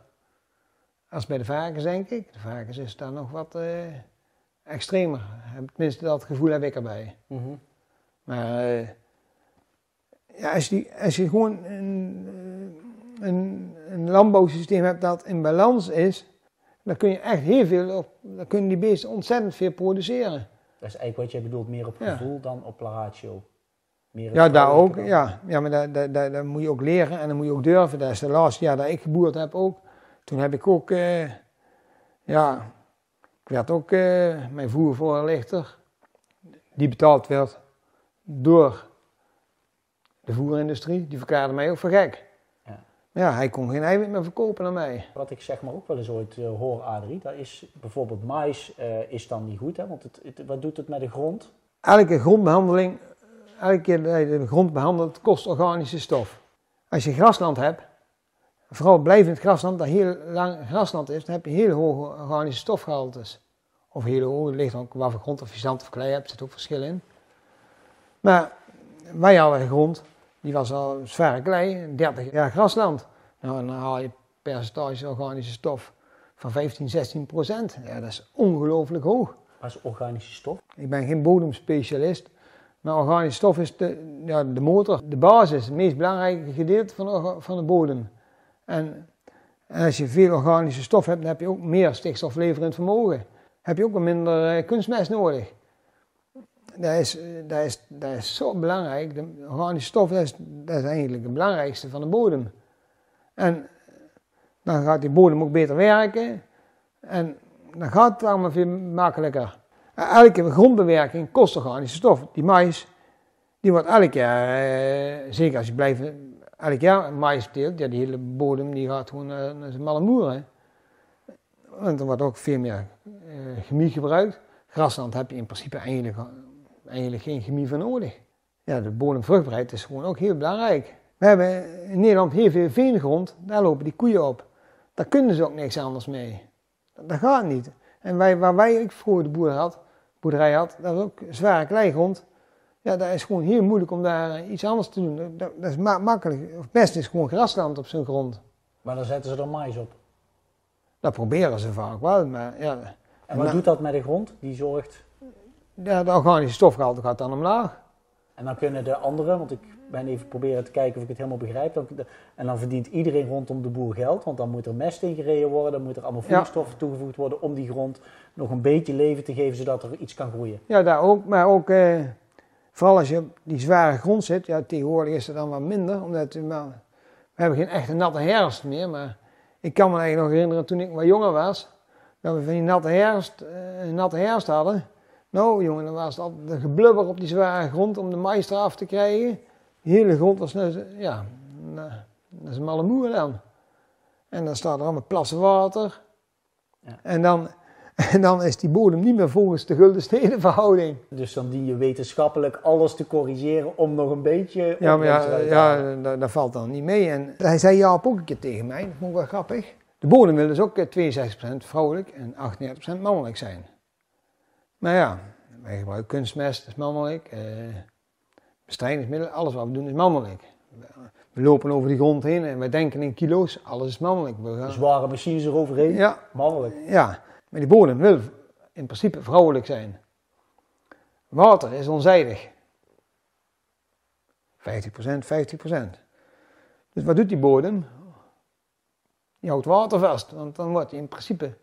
als bij de varkens, denk ik. De varkens is daar nog wat eh, extremer. Tenminste, dat gevoel heb ik erbij. Maar eh, ja, als, je, als je gewoon een, eh, een, een landbouwsysteem hebt dat in balans is, dan kun je echt heel veel op, dan kunnen die beesten ontzettend veel produceren. Dat is eigenlijk wat jij bedoelt, meer op Ja. gevoel dan op ratio. Meer Ja, daar ook. dan- Ja, ja maar daar, daar, daar, daar moet je ook leren en dan moet je ook durven. Dat is de laatste jaar dat ik geboerd heb ook. Toen heb ik ook, eh, ja, ik werd ook eh, mijn voervoorlichter, die betaald werd door de voerindustrie. Die verklaarde mij ook voor gek. Ja. Hij kon geen eiwit meer verkopen aan mij. Wat ik zeg maar ook wel eens ooit eh, hoor, Adrie, dat is bijvoorbeeld mais eh, is dan niet goed. Hè? Want het, het- wat doet het met de grond? Elke grondbehandeling, elke keer dat je de grond behandelt, kost organische stof. Als je grasland hebt, vooral blijvend grasland, dat heel lang grasland is, dan heb je heel hoge organische stofgehaltes. Of heel hoog, het ligt ook wat voor grond of je zand of klei hebt, er zit ook verschil in. Maar wij hadden grond die was al zware klei, 30 jaar grasland. Nou, dan haal je percentage organische stof van 15, 16 procent. Ja, dat is ongelooflijk hoog. Is organische stof? Ik ben geen bodemspecialist, maar organische stof is de, ja, de motor, de basis, het meest belangrijke gedeelte van de, van de bodem. En, en als je veel organische stof hebt, dan heb je ook meer stikstofleverend vermogen. Heb je ook wat minder eh, kunstmest nodig. Dat is, eh, dat, is, dat is zo belangrijk. De organische stof dat is, is eigenlijk het belangrijkste van de bodem. En dan gaat die bodem ook beter werken. En dan gaat het allemaal veel makkelijker. Eh, Elke grondbewerking kost organische stof. Die mais, die wordt elk jaar, eh, zeker als je blijft, eh, elk jaar mais teelt, ja, die hele bodem die gaat gewoon eh, naar zijn malle moer. Hè. Want er wordt ook veel meer eh, chemie gebruikt. Grasland heb je in principe eigenlijk, eigenlijk geen chemie voor nodig. Ja, de bodemvruchtbaarheid is gewoon ook heel belangrijk. We hebben in Nederland heel veel veengrond, daar lopen die koeien op. Daar kunnen ze ook niks anders mee. Dat, gaat niet. En wij, waar wij ik vroeger de boerderij had, boerderij had, dat was ook zware kleigrond. Ja, dat is gewoon heel moeilijk om daar eh, iets anders te doen. Dat, is ma- makkelijk. Het beste is gewoon grasland op zo'n grond. Maar dan zetten ze er mais op. Dat proberen ze vaak wel, maar ja, En wat Nou. doet dat met de grond? Die zorgt... ja, de organische stofgehalte gaat dan omlaag. En dan kunnen de anderen, want ik ben even proberen te kijken of ik het helemaal begrijp. Dan, en dan verdient iedereen rondom de boer geld, want dan moet er mest ingereden worden, dan moet er allemaal Ja. voedingsstoffen toegevoegd worden om die grond nog een beetje leven te geven, zodat er iets kan groeien. Ja, daar ook. Maar ook, eh, vooral als je op die zware grond zit, ja, tegenwoordig is het dan wat minder, omdat we, maar, we hebben geen echte natte herfst meer. Maar ik kan me eigenlijk nog herinneren toen ik wat jonger was, dat we van die natte herfst, eh, natte herfst hadden. Nou jongen, dan was het altijd een geblubber op die zware grond om de mais eraf te krijgen. Die hele grond was, net, ja, nou, dat is een malle moer dan. En dan staat er allemaal plassen water. Ja. En, dan, en dan is die bodem niet meer volgens de gulden stedenverhouding. Dus dan dien je wetenschappelijk alles te corrigeren om nog een beetje Ja, maar ja, ja dat, dat valt dan niet mee. En hij zei Jaap ook een keer tegen mij, dat vond ik wel grappig. De bodem wil dus ook eh, 62% vrouwelijk en 38% mannelijk zijn. Maar ja, wij gebruiken kunstmest, dat is mannelijk. eh bestrijdingsmiddelen, alles wat we doen is mannelijk. We lopen over die grond heen en we denken in kilo's, alles is mannelijk. We gaan- Zware machines eroverheen, ja, mannelijk. ja, maar die bodem wil in principe vrouwelijk zijn. Water is onzijdig. 50%, 50%. Dus wat doet die bodem? Die houdt water vast, want dan wordt hij in principe,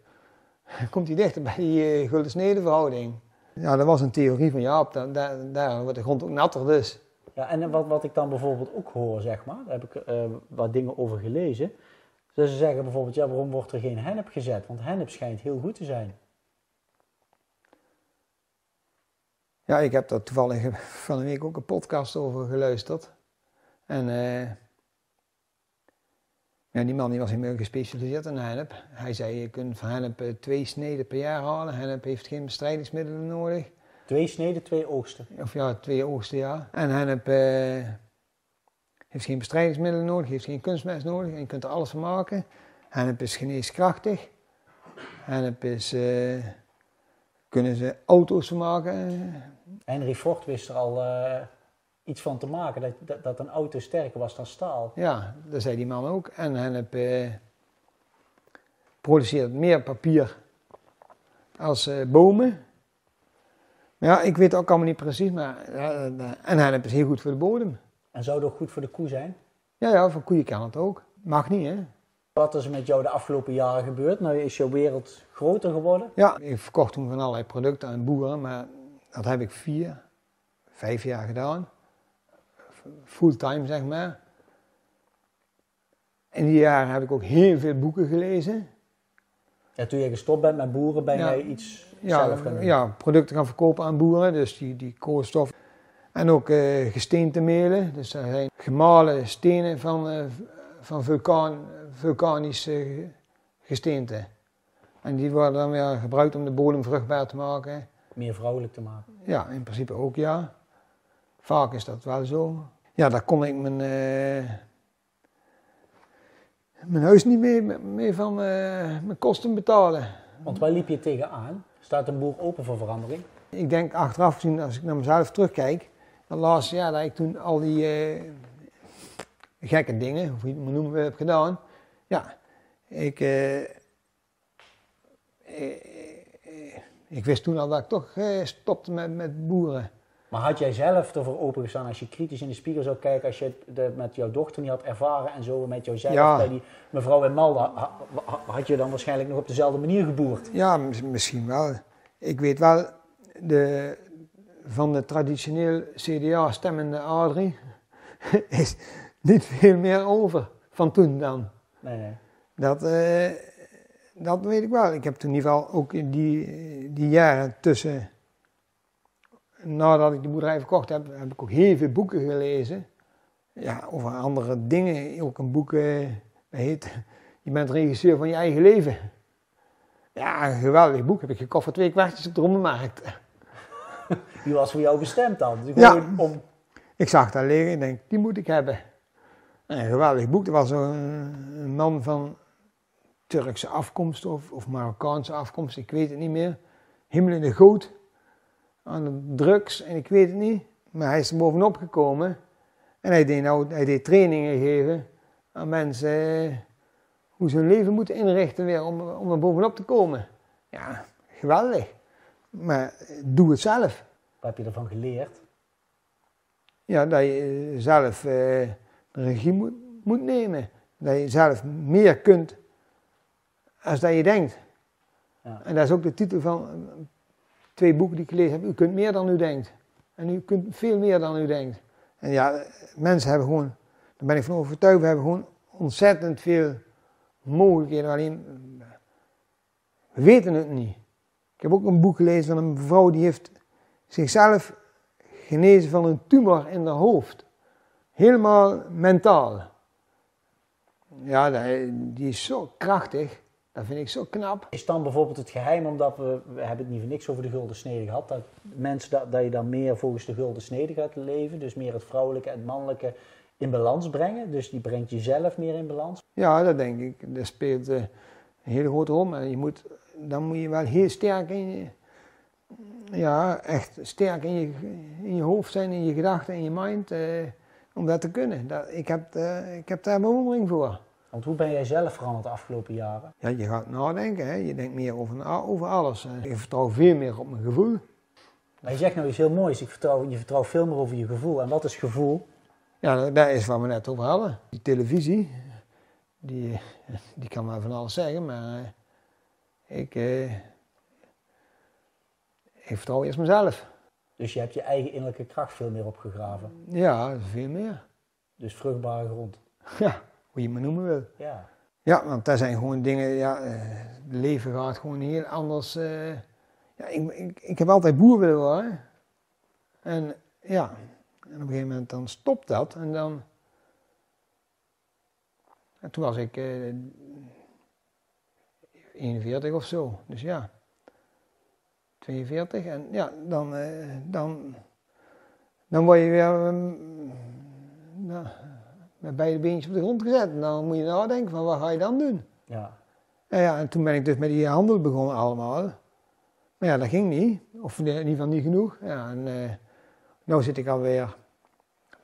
komt hij dichter bij die eh, gulden snede verhouding. Ja, dat was een theorie van Jaap, daar, daar, daar wordt de grond ook natter dus. Ja, en wat, wat ik dan bijvoorbeeld ook hoor, zeg maar, daar heb ik eh, wat dingen over gelezen. Dus ze zeggen bijvoorbeeld, ja, waarom wordt er geen hennep gezet? Want hennep schijnt heel goed te zijn. Ja, ik heb daar toevallig van een week ook een podcast over geluisterd. En eh, ja, die man die was helemaal gespecialiseerd in hennep. Hij zei, je kunt van hennep eh, twee sneden per jaar halen. Hennep heeft geen bestrijdingsmiddelen nodig. Twee sneden, twee oogsten. Of ja, twee oogsten, ja. En hennep eh, heeft geen bestrijdingsmiddelen nodig, heeft geen kunstmest nodig. En je kunt er alles van maken. Hennep is geneeskrachtig. Hennep is... eh, kunnen ze auto's van maken. Henry Ford wist er al eh, iets van te maken, dat, dat, dat een auto sterker was dan staal. Ja, dat zei die man ook. En hennep eh, produceert meer papier als eh, bomen. Ja, ik weet ook allemaal niet precies, maar ja, eh, en hennep is heel goed voor de bodem. En zou dat goed voor de koe zijn? Ja, ja, voor koeien kan het ook. Mag niet, hè? Wat is er met jou de afgelopen jaren gebeurd? Nou is jouw wereld groter geworden. Ja, ik verkocht toen van allerlei producten aan boeren, maar dat heb ik vier, vijf jaar gedaan. Fulltime, zeg maar. In die jaren heb ik ook heel veel boeken gelezen. Ja, toen je gestopt bent met boeren, ben Ja. jij iets ja, zelf gaan doen. ja, producten gaan verkopen aan boeren, dus die, die koolstof. En ook eh gesteentemelen, dus dat zijn gemalen stenen van, eh, van vulkaan, vulkanische gesteente. En die worden dan weer gebruikt om de bodem vruchtbaar te maken. Meer vrouwelijk te maken. Ja, in principe ook ja. Vaak is dat wel zo. Ja, daar kon ik mijn, eh, mijn huis niet mee, mee van eh, mijn kosten betalen. Want waar liep je tegenaan? Staat een boer open voor verandering? Ik denk achteraf gezien, als ik naar mezelf terugkijk, dat laatste jaar dat ik toen al die, eh, gekke dingen, hoe je het moet noemen, heb gedaan. Ja, ik, ik wist toen al dat ik toch stopte met, met boeren. Maar had jij zelf ervoor opengestaan als je kritisch in de spiegel zou kijken, als je het de- met jouw dochter niet had ervaren en zo met jouzelf Ja. bij die mevrouw in ha- ha- had je dan waarschijnlijk nog op dezelfde manier geboerd? Ja, mis- misschien wel. Ik weet wel, de, van de traditioneel CDA stemmende Adrie is niet veel meer over van toen dan. Nee, nee. Dat, eh, dat weet ik wel. Ik heb toen in ieder geval ook in die, die jaren tussen, nadat ik de boerderij verkocht heb, heb ik ook heel veel boeken gelezen. Ja, over andere dingen. Ook een boek, dat heet Je bent regisseur van je eigen leven. Ja, een geweldig boek. Heb ik gekocht voor twee kwartjes op de Rommelmarkt. Die was voor jou bestemd dan. Dus Ja. om, Ik zag daar liggen en denk, die moet ik hebben. En een geweldig boek. Er was een man van Turkse afkomst of, of Marokkaanse afkomst, ik weet het niet meer. Himmel in de goot aan de drugs en ik weet het niet. Maar hij is er bovenop gekomen. En hij deed, nou, hij deed trainingen geven aan mensen eh, hoe ze hun leven moeten inrichten weer om, om er bovenop te komen. Ja, geweldig. Maar eh, doe het zelf. wat heb je ervan geleerd? Ja, dat je eh, zelf eh, de regie moet, moet nemen. Dat je zelf meer kunt als dat je denkt. Ja. En dat is ook de titel van twee boeken die ik gelezen heb. U kunt meer dan u denkt. En u kunt veel meer dan u denkt. En ja, mensen hebben gewoon, daar ben ik van overtuigd, we hebben gewoon ontzettend veel mogelijkheden. Alleen, we weten het niet. Ik heb ook een boek gelezen van een mevrouw die heeft zichzelf genezen van een tumor in haar hoofd. Helemaal mentaal. Ja, die is zo krachtig. Dat vind ik zo knap. Is dan bijvoorbeeld het geheim, omdat we, we hebben het niet voor niks over de gulden snede gehad, dat mensen dat, dat je dan meer volgens de gulden snede gaat leven, dus meer het vrouwelijke en het mannelijke in balans brengen, dus die brengt jezelf meer in balans. Ja, dat denk ik. Dat speelt eh, een hele grote rol. Maar je moet, dan moet je wel heel sterk in je, ja, echt sterk in je, in je hoofd zijn, in je gedachten, in je mind, eh, om dat te kunnen. Dat, ik, heb, eh, ik heb daar bewondering voor. Want hoe ben jij zelf veranderd de afgelopen jaren? Ja, je gaat nadenken, hè. je denkt meer over, over alles. Ik vertrouw veel meer op mijn gevoel. Maar je zegt nou iets heel moois, ik vertrouw, je vertrouwt veel meer over je gevoel. En wat is gevoel? Ja, dat- is wat we net over hadden. Die televisie, die, die kan maar van alles zeggen, maar eh, ik, eh, ik vertrouw eerst mezelf. Dus je hebt je eigen innerlijke kracht veel meer opgegraven. Ja, veel meer. Dus vruchtbare grond. Ja, hoe je maar noemen wil. Ja. Ja, want dat zijn gewoon dingen, ja, eh, het leven gaat gewoon heel anders. eh. ja, ik, ik, ik heb altijd boer willen worden. En ja, en op een gegeven moment dan stopt dat en dan... En toen was ik eh 41 of zo, dus ja. 42 en ja, dan, eh, dan, dan word je weer nou, met beide beentjes op de grond gezet. En dan moet je nadenken van wat ga je dan doen? ja. En ja, en toen ben ik dus met die handel begonnen allemaal. Maar ja, dat ging niet. Of in ieder geval niet genoeg. Ja, en eh nu zit ik alweer,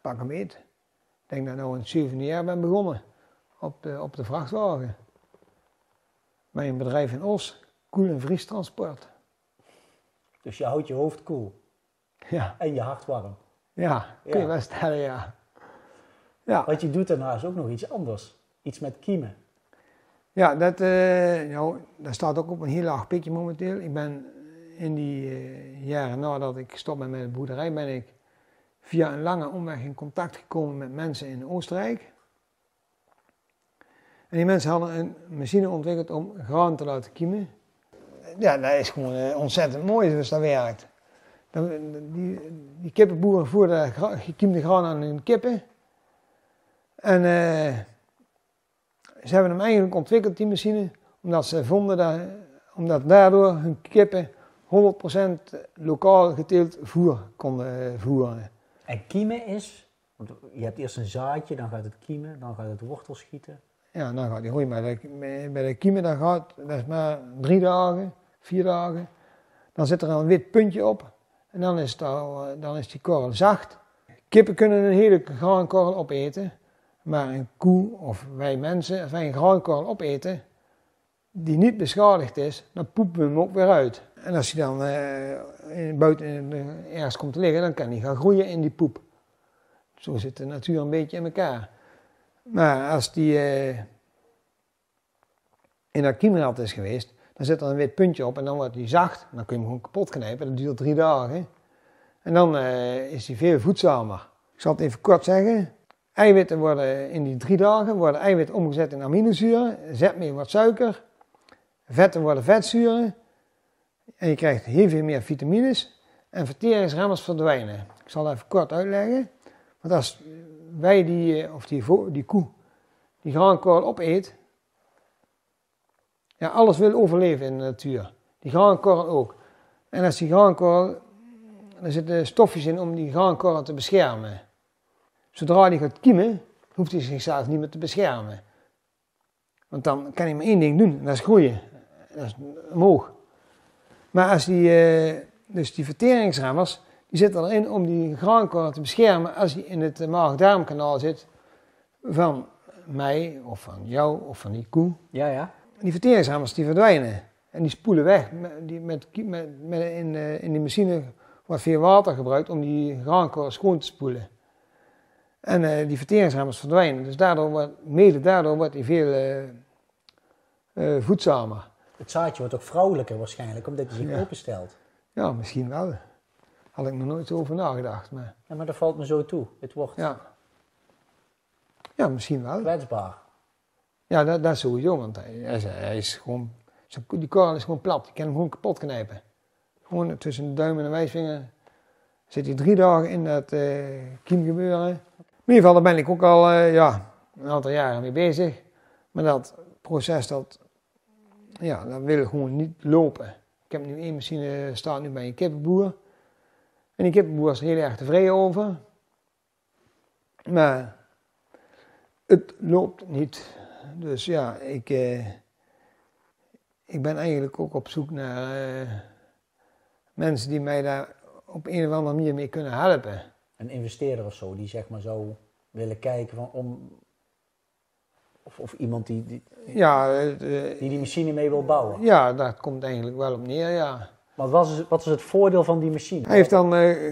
pak hem eet. Ik denk dat ik nou een jaar ben begonnen op de, op de vrachtwagen. Bij een bedrijf in Os, Koel en Vries Transport. Dus je houdt je hoofd koel Ja, en je hart warm. ja, kun je Ja. wel stellen, ja. Ja, Wat je doet daarnaast ook nog iets anders. Iets met kiemen. ja dat, eh, nou, dat staat ook op een heel laag pitje momenteel. Ik ben in die eh, jaren nadat ik stop met de boerderij, ben ik via een lange omweg in contact gekomen met mensen in Oostenrijk. En die mensen hadden een machine ontwikkeld om graan te laten kiemen. Ja, dat is gewoon eh, ontzettend mooi zoals dat werkt. Dan, die, die kippenboeren voerden gekiemde graan aan hun kippen. En eh, ze hebben hem eigenlijk ontwikkeld, die machine, omdat ze vonden dat, omdat daardoor hun kippen 100% lokaal geteeld voer konden eh, voeren. En kiemen is, want je hebt eerst een zaadje, dan gaat het kiemen, dan gaat het wortel schieten. Ja, dan gaat die groei. Maar bij de kiemen, dat gaat, dat is maar drie dagen, vier dagen. Dan zit er een wit puntje op. En dan is, het al, eh, dan is die korrel zacht. Kippen kunnen een hele graankorrel opeten. Maar een koe of wij mensen, als wij een graankorrel opeten die niet beschadigd is, dan poepen we hem ook weer uit. En als hij dan eh, buiten ergens komt te liggen, dan kan hij gaan groeien in die poep. Zo zit de natuur een beetje in elkaar. Maar als die eh, in dat kiemrad is geweest, dan zit er een wit puntje op en dan wordt hij zacht. Dan kun je hem gewoon kapot knijpen, dat duurt drie dagen. En dan eh, is hij veel voedzamer. Ik zal het even kort zeggen. Eiwitten worden in die drie dagen worden eiwitten omgezet in aminozuren. Zetmeel wordt suiker. Vetten worden vetzuren. En je krijgt heel veel meer vitamines. En verteringsremmers verdwijnen. Ik zal even kort uitleggen. Want als wij die, eh, of die, die koe, die graankorrel opeet. Ja, alles wil overleven in de natuur. Die graankorrel ook. En als die graankorrel, er zitten stofjes in om die graankorrel te beschermen. Zodra die gaat kiemen, hoeft hij zichzelf niet meer te beschermen. Want dan kan hij maar één ding doen, en dat is groeien. Dat is omhoog. Maar als die, eh, dus die verteringsremmers, die zitten erin om die graankorrel te beschermen als hij in het maag-darmkanaal zit van mij of van jou of van die koe. Ja, ja. Die verteringsremmers die verdwijnen en die spoelen weg. Die, met, met, met, in, eh, in die machine wordt veel water gebruikt om die graankorrel schoon te spoelen. En eh, die verteringsremmers verdwijnen. Dus daardoor wordt, mede daardoor wordt hij veel eh, voedzamer. Het zaadje wordt ook vrouwelijker waarschijnlijk, omdat hij zich Ja. openstelt. Ja, misschien wel. Had ik nog nooit over nagedacht. Maar Ja, maar dat valt me zo toe. Het wordt ja, ja misschien wel. kwetsbaar. Ja, dat, dat sowieso. Want hij, hij is, hij is gewoon, die korrel is gewoon plat. Je kan hem gewoon kapot knijpen. Gewoon tussen de duim en de wijsvinger zit hij drie dagen in dat eh kiemgebeuren. In ieder geval, daar ben ik ook al eh, ja, een aantal jaren mee bezig. Maar dat proces, dat, ja, dat wil gewoon niet lopen. Ik heb nu één machine, staat nu bij een kippenboer. En die kippenboer is er heel erg tevreden over. Maar het loopt niet. Dus ja, ik, eh, ik ben eigenlijk ook op zoek naar eh, mensen die mij daar op een of andere manier mee kunnen helpen. Een investeerder of zo, die zeg maar zou willen kijken van om... Of, of iemand die, die Ja, het, eh, die die machine mee wil bouwen. ja, daar komt eigenlijk wel op neer, ja. Maar wat is, wat is het voordeel van die machine? Hij heeft dan eh,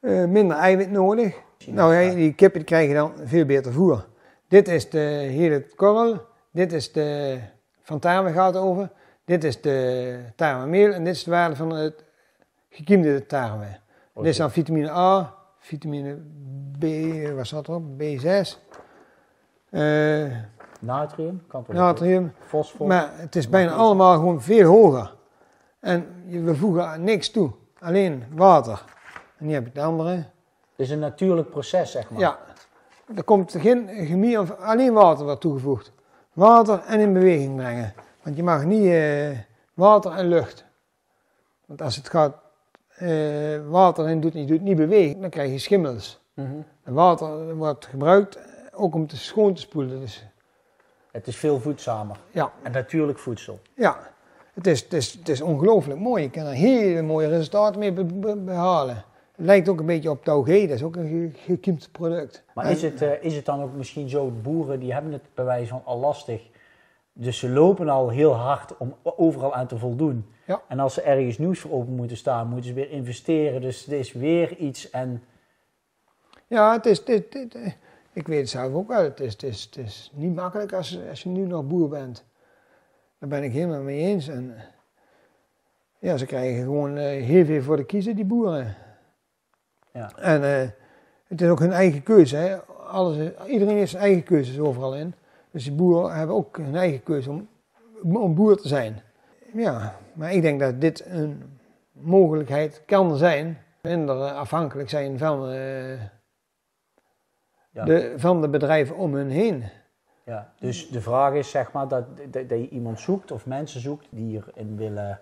eh, minder eiwit nodig. Nou, hij- die kippen die krijgen dan veel beter voer. Dit is de hele korrel. Dit is de van tarwe gaat het over. Dit is de tarwemeel en dit is de waarde van het gekiemde tarwe. Dit is dan vitamine A, vitamine B, wat zat erop? B6. eh, Natrium, kan toch natrium. Fosfor. Maar het is bijna allemaal gewoon veel hoger. En we voegen niks toe. Alleen water. En hier heb je het andere. Het is een natuurlijk proces, zeg maar. Ja. Er komt geen chemie of alleen water wordt toegevoegd. Water en in beweging brengen. Want je mag niet eh, water en lucht. Want als het gaat eh, water in doet, je doet niet bewegen, dan krijg je schimmels. Mhm. En water wordt gebruikt ook om te schoon te spoelen. Dus Het is veel voedzamer. ja, En natuurlijk voedsel. Ja, het is, het is, het is ongelooflijk mooi. Je kan er hele mooie resultaten mee be- be- behalen. Het lijkt ook een beetje op Taugé, dat is ook een ge- gekiemd product. Maar En- is het, eh, is het dan ook misschien zo, boeren die hebben het bij wijze van al lastig. Dus ze lopen al heel hard om overal aan te voldoen. Ja. En als ze ergens nieuws voor open moeten staan, moeten ze weer investeren. Dus het is weer iets en Ja, het is, dit, dit, eh, ik weet het zelf ook wel. Het is, het is, het is niet makkelijk als, als je nu nog boer bent. Daar ben ik helemaal mee eens. En, eh, ja, ze krijgen gewoon eh, heel veel voor de kiezen, die boeren. Ja. En het is ook hun eigen keuze. Hè. Alles, iedereen heeft zijn eigen keuzes overal in. Dus die boeren hebben ook hun eigen keuze om, om boer te zijn. Ja, maar ik denk dat dit een mogelijkheid kan zijn. Minder afhankelijk zijn van, eh, ja. de, van de bedrijven om hun heen. Ja, dus de vraag is zeg maar dat, dat, dat je iemand zoekt of mensen zoekt die hierin willen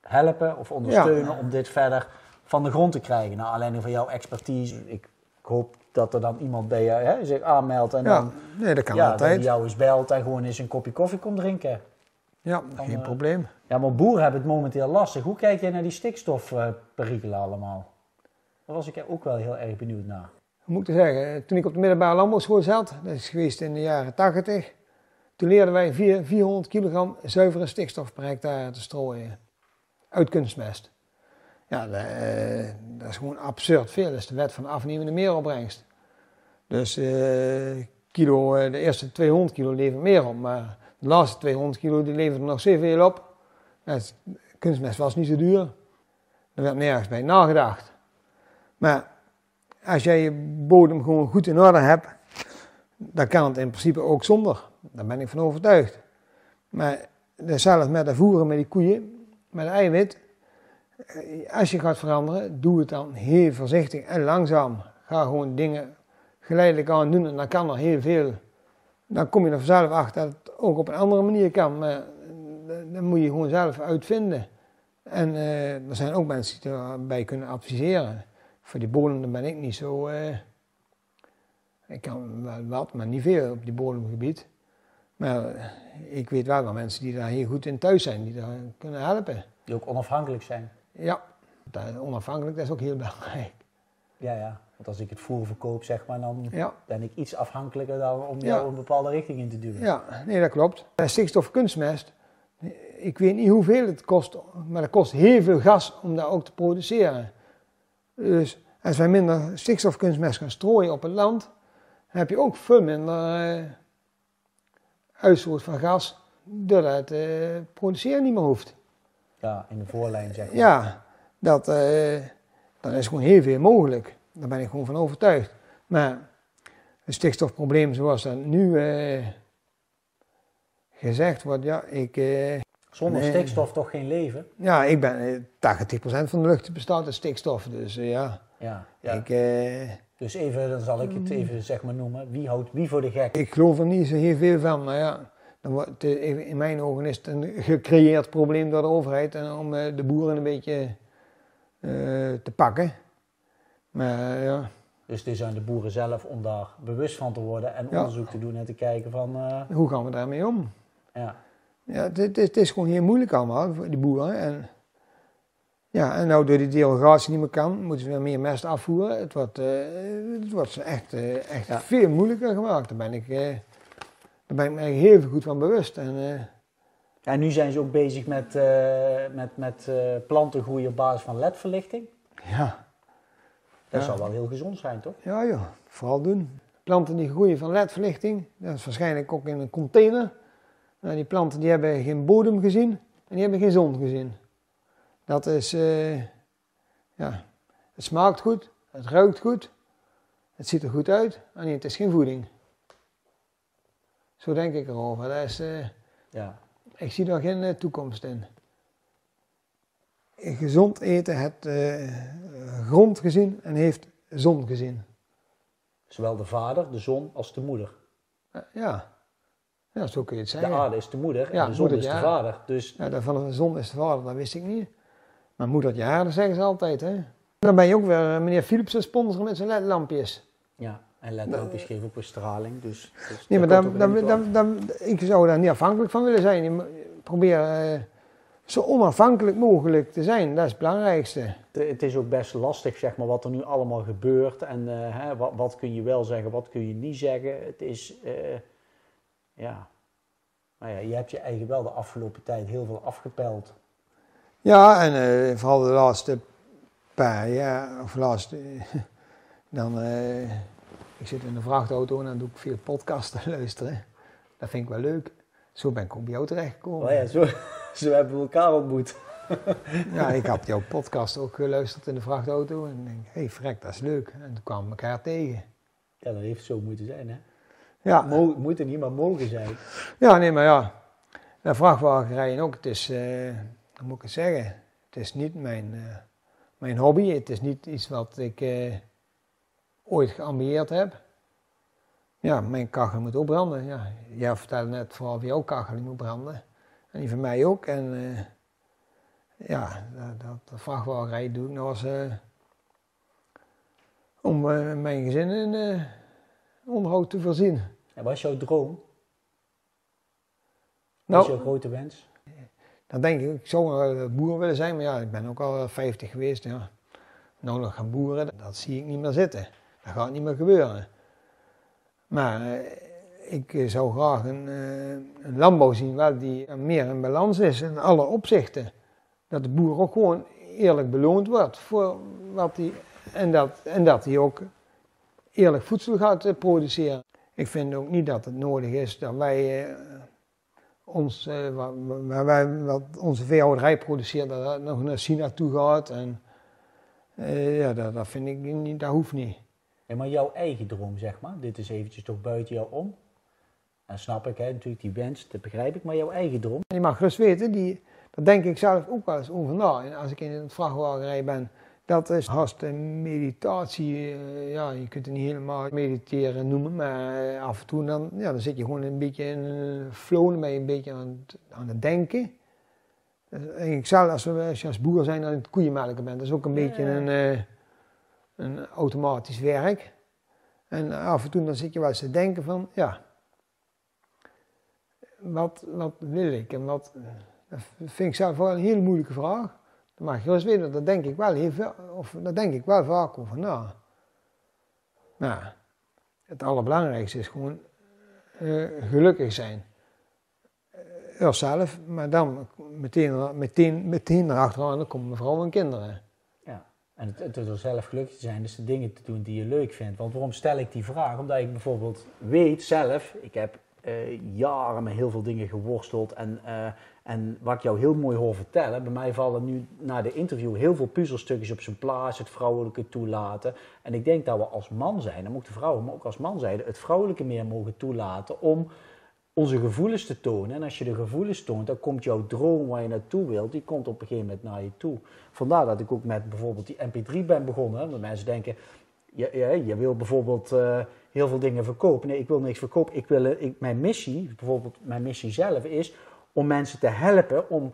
helpen of ondersteunen om dit verder van de grond te krijgen. Nou, alleen van jouw expertise. Ik, ik hoop dat er dan iemand bij je hè, zich aanmeldt en Ja, dan nee, dat kan ja, altijd. jou eens belt en gewoon eens een kopje koffie komt drinken. Ja, Dan, geen eh, probleem. Ja, maar boeren hebben het momenteel lastig. Hoe kijk jij naar die stikstofperikelen allemaal? Daar was ik ook wel heel erg benieuwd naar. moet ik zeggen, toen ik op de middelbare landbouwschool zat, dat is geweest in de jaren 80, toen leerden wij vier- 400 kilogram zuivere stikstof per hectare te strooien uit kunstmest. Ja, dat, eh, dat is gewoon absurd veel. Dat is de wet van de afnemende meeropbrengst. Dus eh, kilo, eh, de eerste 200 kilo levert meer op, maar de laatste 200 kilo die levert er nog zoveel op. Het- kunstmest was niet zo duur. Er werd nergens bij nagedacht. Maar als jij je bodem gewoon goed in orde hebt, dan kan het in principe ook zonder. Daar ben ik van overtuigd. Maar hetzelfde met de voeren met die koeien, met de eiwit. Eh, Als je gaat veranderen, doe het dan heel voorzichtig en langzaam. Ga gewoon dingen geleidelijk aan doen en dan kan er heel veel. Dan kom je er vanzelf achter dat het ook op een andere manier kan. Maar eh, dan moet je gewoon zelf uitvinden. En eh, er zijn ook mensen die daarbij kunnen adviseren. Voor die bodem ben ik niet zo. ik kan wel wat, maar niet veel op die bodemgebied. Maar ik weet wel wel mensen die daar heel goed in thuis zijn, die daar kunnen helpen. Die ook onafhankelijk zijn. Ja, dat, onafhankelijk, dat is ook heel belangrijk. Ja, ja. Want als ik het voer verkoop, zeg maar, dan Ja, ben ik iets afhankelijker dan om Ja. jou een bepaalde richting in te duwen. ja nee, dat klopt. Eh, Stikstof kunstmest, ik weet niet hoeveel het kost, maar het kost heel veel gas om dat ook te produceren. Dus als wij minder stikstofkunstmest gaan strooien op het land, heb je ook veel minder eh, uitstoot van gas, doordat het eh, produceren niet meer hoeft. Ja, in de voorlijn, zeg maar. Ja, dat, dan is gewoon heel veel mogelijk. Daar ben ik gewoon van overtuigd. Maar het stikstofprobleem zoals dat nu eh, gezegd wordt, ja, ik, eh, Zonder Nee. stikstof toch geen leven? ja, ik ben eh, 80% van de lucht bestaat uit stikstof. Dus ja, Ja. ja. Ik, Dus even, dan zal ik het even zeg maar noemen. Wie houdt wie voor de gek? ik geloof er niet zo heel veel van. Maar ja, dan wordt het, eh, in mijn ogen is het een gecreëerd probleem door de overheid en om eh, de boeren een beetje eh, te pakken. Maar ja. Dus het is aan de boeren zelf om daar bewust van te worden en Ja. onderzoek te doen en te kijken van... eh, hoe gaan we daarmee om? ja. Ja, het, het, is- het is gewoon heel moeilijk allemaal voor die boeren. En, ja, en nou door die derogatie niet meer kan, moeten ze weer meer mest afvoeren. Het wordt, eh, het wordt echt, eh, echt Ja. veel moeilijker gemaakt. Daar ben ik, eh, daar ben ik me eigenlijk heel goed van bewust. En, eh, En nu zijn ze ook bezig met, eh, met, met eh, plantengroei op basis van ledverlichting. ja, Dat Ja. zal wel heel gezond zijn, toch? ja, ja, vooral doen. Planten die groeien van ledverlichting, dat is waarschijnlijk ook in een container. Nou, die planten die hebben geen bodem gezien en die hebben geen zon gezien. Dat is, ja, het smaakt goed, het ruikt goed, het ziet er goed uit, en het is geen voeding. Zo denk ik erover. Dat is, eh, Ja. ik zie daar geen eh, toekomst in. Gezond eten heeft eh, grond gezien en heeft zon gezien. Zowel de vader, de zon als de moeder. Ja. ja, zo kun je het De zeggen. aarde is de moeder Ja, en de zon moeder, is de vader. Dus Ja, dat van de zon is de vader, dat wist ik niet. Maar moedertje haar, dat zeggen ze altijd. Hè? Dan ben je ook weer meneer Philips een sponsor met zijn ledlampjes. ja, en ledlampjes geven ook weer straling. Dus, dus Nee, maar dat dan, dan, dan, dan, ik zou daar niet afhankelijk van willen zijn. Probeer eh, zo onafhankelijk mogelijk te zijn, dat is het belangrijkste. Het- Het is ook best lastig, zeg maar, wat er nu allemaal gebeurt. En eh, hè, wat, wat kun je wel zeggen, wat kun je niet zeggen. Het is, eh, ja... Nou ja, je hebt je eigen wel de afgelopen tijd heel veel afgepeld. Ja, en vooral de laatste paar jaar, of laatste, dan, ik zit in een vrachtauto en dan doe ik veel podcasten luisteren. Dat vind ik wel leuk. Zo ben ik ook bij jou terechtgekomen. Oh ja, zo, zo hebben we elkaar ontmoet. Ja, ik had jouw podcast ook geluisterd in de vrachtauto en ik denk, hé hey, vrek, dat is leuk. En toen kwamen we elkaar tegen. Ja, dat heeft zo moeten zijn, hè? Ja, Mo moeten niet, maar mogen zijn. ja nee, maar ja, de vrachtwagenrijden ook, het is, eh, hoe moet ik het zeggen, het is niet mijn, eh, mijn hobby, het is niet iets wat ik eh, ooit geambieerd heb. Ja, mijn kachel moet ook branden. Ja, jij vertelde net vooral van jouw kachel moet branden. En die van mij ook. En eh, ja, dat, dat, dat vrachtwagenrijden doe ik nou als, om eh, mijn gezin in onderhoud te voorzien. En wat is jouw droom? Wat is Nou, jouw grote wens? Dan denk ik, ik zou boer willen zijn, maar ja, ik ben ook al 50 geweest. Ja. Nou nog gaan boeren, dat zie ik niet meer zitten. Dat gaat niet meer gebeuren. Maar eh, ik eh, zou graag een, eh, een landbouw zien waar die meer in balans is in alle opzichten. Dat de boer ook gewoon eerlijk beloond wordt voor wat hij en dat, en dat hij ook eerlijk voedsel gaat produceren. Ik vind ook niet dat het nodig is dat wij ons, wat, wij, wat onze veehouderij produceert, dat dat nog naar China toe gaat. En, ja, dat, dat vind ik niet, dat hoeft niet. Ja, maar jouw eigen droom, zeg maar, dit is eventjes toch buiten jou om. En snap ik, hè, natuurlijk die wens, dat begrijp ik, maar jouw eigen droom. En je mag gerust weten, die, daar denk ik zelf ook wel eens over na. En als ik in het vrachtwagenrij ben, dat is haast een meditatie. eh, ja, je kunt het niet helemaal mediteren noemen, maar eh, af en toe dan, ja, dan zit je gewoon een beetje in een flow, dan ben je een beetje aan het, aan het denken. Dus eigenlijk zelf, als, we, als je als boer zijn aan het koeienmelken bent, dat is ook een beetje een, eh, een automatisch werk. En af en toe dan zit je wel eens te denken van, ja, wat, wat wil ik en wat, dat vind ik zelf wel een hele moeilijke vraag. Dat mag je eens weten, daar denk ik wel heel veel, of daar denk ik wel vaak over na. Nou, het allerbelangrijkste is gewoon eh, gelukkig zijn. Uh, zelf, maar dan meteen, meteen, meteen erachteraan, dan komen vrouw en kinderen. En het, door zelf gelukkig te zijn, dus de dingen te doen die je leuk vindt. Want waarom stel ik die vraag? Omdat ik bijvoorbeeld weet zelf, ik heb eh, jaren met heel veel dingen geworsteld. En, eh, en wat ik jou heel mooi hoor vertellen, bij mij vallen nu na de interview heel veel puzzelstukjes op zijn plaats, het vrouwelijke toelaten. En ik denk dat we als man zijn, dan de vrouwen, maar ook als man zijn, het vrouwelijke meer mogen toelaten om onze gevoelens te tonen. En als je de gevoelens toont, dan komt jouw droom waar je naartoe wilt, die komt op een gegeven moment naar je toe. Vandaar dat ik ook met bijvoorbeeld die MP3 ben begonnen. Want mensen denken, je, je, je wil bijvoorbeeld uh, heel veel dingen verkopen. Nee, ik wil niks verkopen. Ik wil, ik, mijn missie, bijvoorbeeld mijn missie zelf, is om mensen te helpen om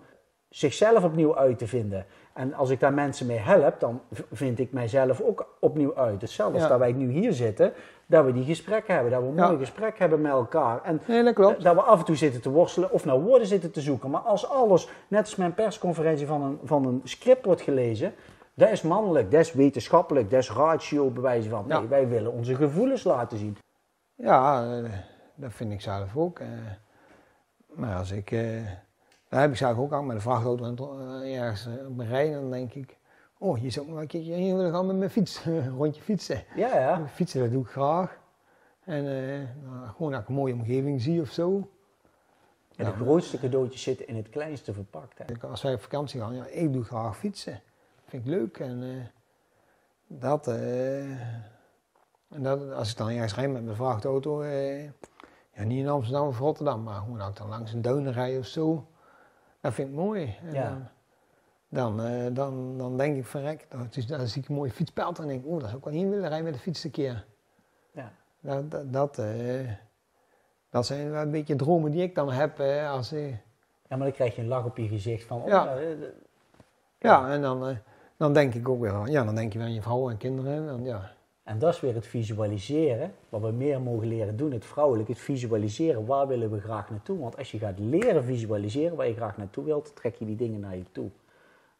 zichzelf opnieuw uit te vinden. En als ik daar mensen mee help, dan vind ik mijzelf ook opnieuw uit. Hetzelfde als ja. dat wij nu hier zitten, dat we die gesprekken hebben, dat we een ja. mooi gesprek hebben met elkaar. En nee, dat, klopt. dat we af en toe zitten te worstelen of naar woorden zitten te zoeken. Maar als alles, net als mijn persconferentie van een, van een script wordt gelezen, dat is mannelijk, dat is wetenschappelijk, dat is ratio bewijzen van. Nee, ja. wij willen onze gevoelens laten zien. Ja, dat vind ik zelf ook. eh. Maar als ik, uh, daar heb ik zelf ook al met een vrachtauto uh, ergens op mijn rij, dan denk ik, oh, hier zou ik wel een keertje heen willen gaan met mijn fiets, een rondje fietsen. Ja, ja. Fietsen, dat doe ik graag. En uh, nou, gewoon dat ik een mooie omgeving zie of zo. En de grootste cadeautjes zitten in het kleinste verpakt. Hè? Als wij op vakantie gaan, ja, ik doe graag fietsen. Vind ik leuk en dat, en dat, als ik dan ergens rijd met mijn vrachtauto, ja, niet in Amsterdam of Rotterdam, maar gewoon ook dan langs een duinen rijden of zo. Dat vind ik mooi. En Ja. Dan, dan, uh, dan, dan denk ik, verrek, dan, dan zie ik een mooi fietspeld en denk ik, oh, dat zou ik wel hier willen rijden met de fiets een keer. Ja. Dat, dat, dat, uh, dat zijn wel een beetje dromen die ik dan heb. Uh, als, ja, maar dan krijg je een lach op je gezicht van, oh, ja. ja, en dan, dan denk ik ook weer, ja, dan denk je weer aan je vrouw en kinderen. En, ja. En dat is weer het visualiseren, wat we meer mogen leren doen, het vrouwelijk, het visualiseren, waar willen we graag naartoe. Want als je gaat leren visualiseren waar je graag naartoe wilt, trek je die dingen naar je toe.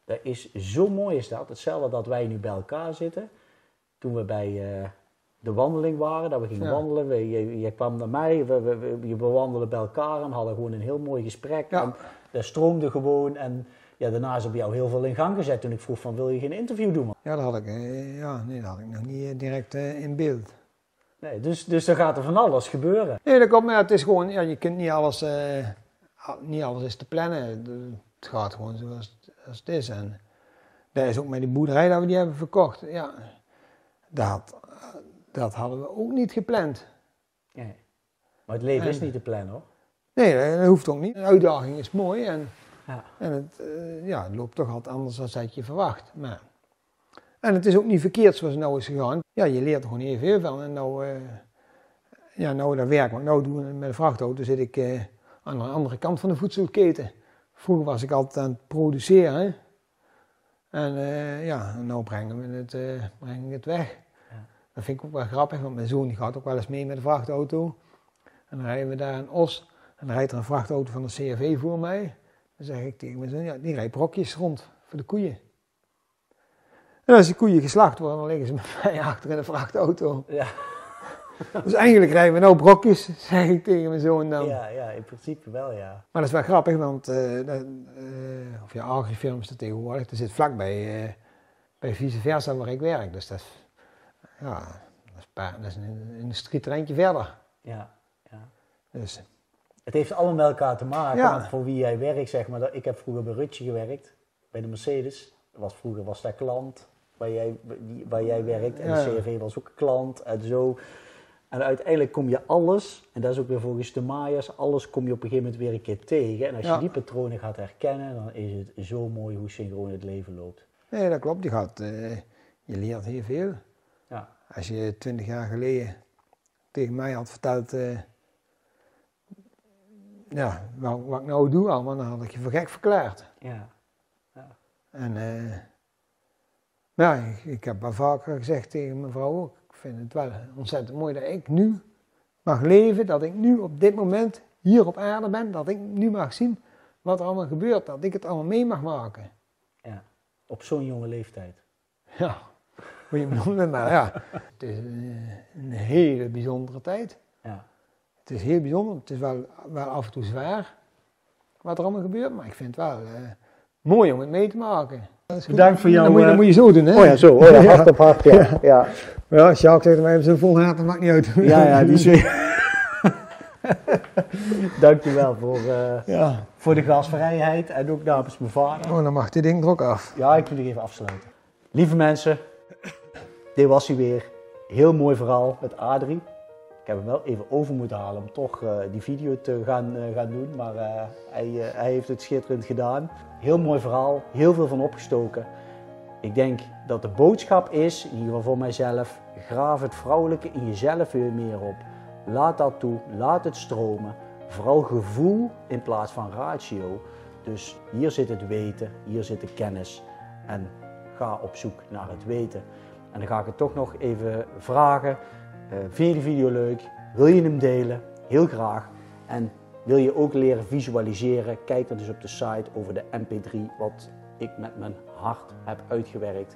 Dat is zo mooi is dat. Hetzelfde dat wij nu bij elkaar zitten. Toen we bij uh, de wandeling waren, dat we gingen ja. wandelen. We, je, je, kwam naar mij, we, we, we, we wandelden bij elkaar en hadden gewoon een heel mooi gesprek. Ja. En dat stroomde gewoon en ja, daarna is op jou heel veel in gang gezet toen ik vroeg van wil je geen interview doen? Ja, dat had ik, uh, ja, nee, dat had ik nog niet direct uh, in beeld. Nee, dus, dus er gaat er van alles gebeuren. Nee, dat komt, maar het is gewoon, ja, je kunt niet alles, uh, niet alles is te plannen. Het gaat gewoon zoals als het is. En dat is ook met die boerderij dat we die hebben verkocht. Ja, dat, dat hadden we ook niet gepland. Nee. Maar het leven en, is niet te plannen hoor. Nee, dat hoeft ook niet. De uitdaging is mooi en, ja. en het, uh, ja, het loopt toch altijd anders dan dat je verwacht. Maar, en het is ook niet verkeerd zoals het nou is gegaan. Ja, je leert er gewoon heel veel van. En nou, uh, ja, nou dat werk wat ik nou doe met de vrachtauto, zit ik uh, aan de andere kant van de voedselketen. Vroeger was ik altijd aan het produceren. En ja, nu brengen we het, brengen we het weg. Ja. Dat vind ik ook wel grappig, want mijn zoon die gaat ook wel eens mee met de vrachtauto. En dan rijden we daar in Os. En dan rijdt er een vrachtauto van de CRV voor mij. Dan zeg ik tegen mijn zoon, ja, die rijdt brokjes rond voor de koeien. En als die koeien geslacht worden, dan liggen ze met mij achter in de vrachtauto. Ja. Dus eigenlijk rijden we nou brokjes, zeg ik tegen mijn zoon dan. Ja, ja, in principe wel, ja. Maar dat is wel grappig, want uh, dat, uh, of ja, agrifilms er tegenwoordig, dat zit vlakbij uh, bij vice versa waar ik werk. Dus dat is, ja, dat is, paar, dat is een industrieterreintje verder. Ja, ja. Dus, Het heeft allemaal met elkaar te maken, Ja. want voor wie jij werkt, zeg maar. Ik heb vroeger bij Rutje gewerkt, bij de Mercedes. Was, vroeger was dat klant waar jij, waar jij werkt. En de CRV was ook een klant en zo. En uiteindelijk kom je alles, en dat is ook weer volgens de Maaiers, alles kom je op een gegeven moment weer een keer tegen. En als Ja. je die patronen gaat herkennen, dan is het zo mooi hoe synchroon het leven loopt. nee, dat klopt. Je, gaat, eh, je leert heel veel. Ja, Als je twintig jaar geleden tegen mij had verteld eh, ja, wat, wat ik nou doe allemaal, dan had ik je voor gek verklaard. ja, En eh, ja, ik, ik heb wel vaker gezegd tegen mijn vrouw ook, ik vind het wel ontzettend mooi dat ik nu mag leven, dat ik nu op dit moment hier op aarde ben, dat ik nu mag zien wat er allemaal gebeurt, dat ik het allemaal mee mag maken. ja. Op zo'n jonge leeftijd. Ja, hoe je het noemt, maar ja, het is eh, een hele bijzondere tijd. Ja, Het is heel bijzonder, het is wel, wel af en toe zwaar wat er allemaal gebeurt, maar ik vind het wel eh, mooi om het mee te maken. Bedankt voor jouw, Dat moet, je- dat eh, moet je zo doen, hè? Oh ja, zo. Oh ja, hart op hart. Ja, ja. Ja, Jacques zegt mij zo vol haat, dat maakt niet uit. Ja, ja, die is Dankjewel voor, eh, Ja. voor de gastvrijheid en ook namens mijn vader. Oh, dan mag dit ding er ook af. Ja, ik wil nog even afsluiten. Lieve mensen, dit was hij weer. Heel mooi verhaal met Adrie. Ik heb hem wel even over moeten halen om toch eh, die video te gaan, eh, gaan doen. Maar eh, hij, hij heeft het schitterend gedaan. Heel mooi verhaal, heel veel van opgestoken. Ik denk dat de boodschap is, in ieder geval voor mijzelf, graaf het vrouwelijke in jezelf weer meer op. Laat dat toe, laat het stromen. Vooral gevoel in plaats van ratio. Dus hier zit het weten, hier zit de kennis. En ga op zoek naar het weten. En dan ga ik het toch nog even vragen. Eh, vind je de video leuk? Wil je hem delen? Heel graag. En wil je ook leren visualiseren? Kijk dan dus op de site over de MP3, wat ik met mijn hart heb uitgewerkt.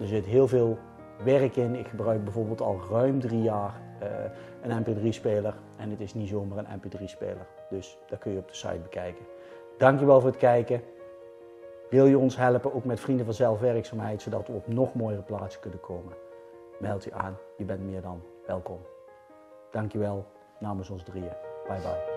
Er zit heel veel werk in. Ik gebruik bijvoorbeeld al ruim drie jaar eh, een MP3-speler. En het is niet zomaar een MP3-speler. Dus dat kun je op de site bekijken. Dankjewel voor het kijken. Wil je ons helpen, ook met Vrienden van Zelfwerkzaamheid, zodat we op nog mooiere plaatsen kunnen komen? Meld je aan, je bent meer dan welkom. Dankjewel namens ons drieën. Bye bye.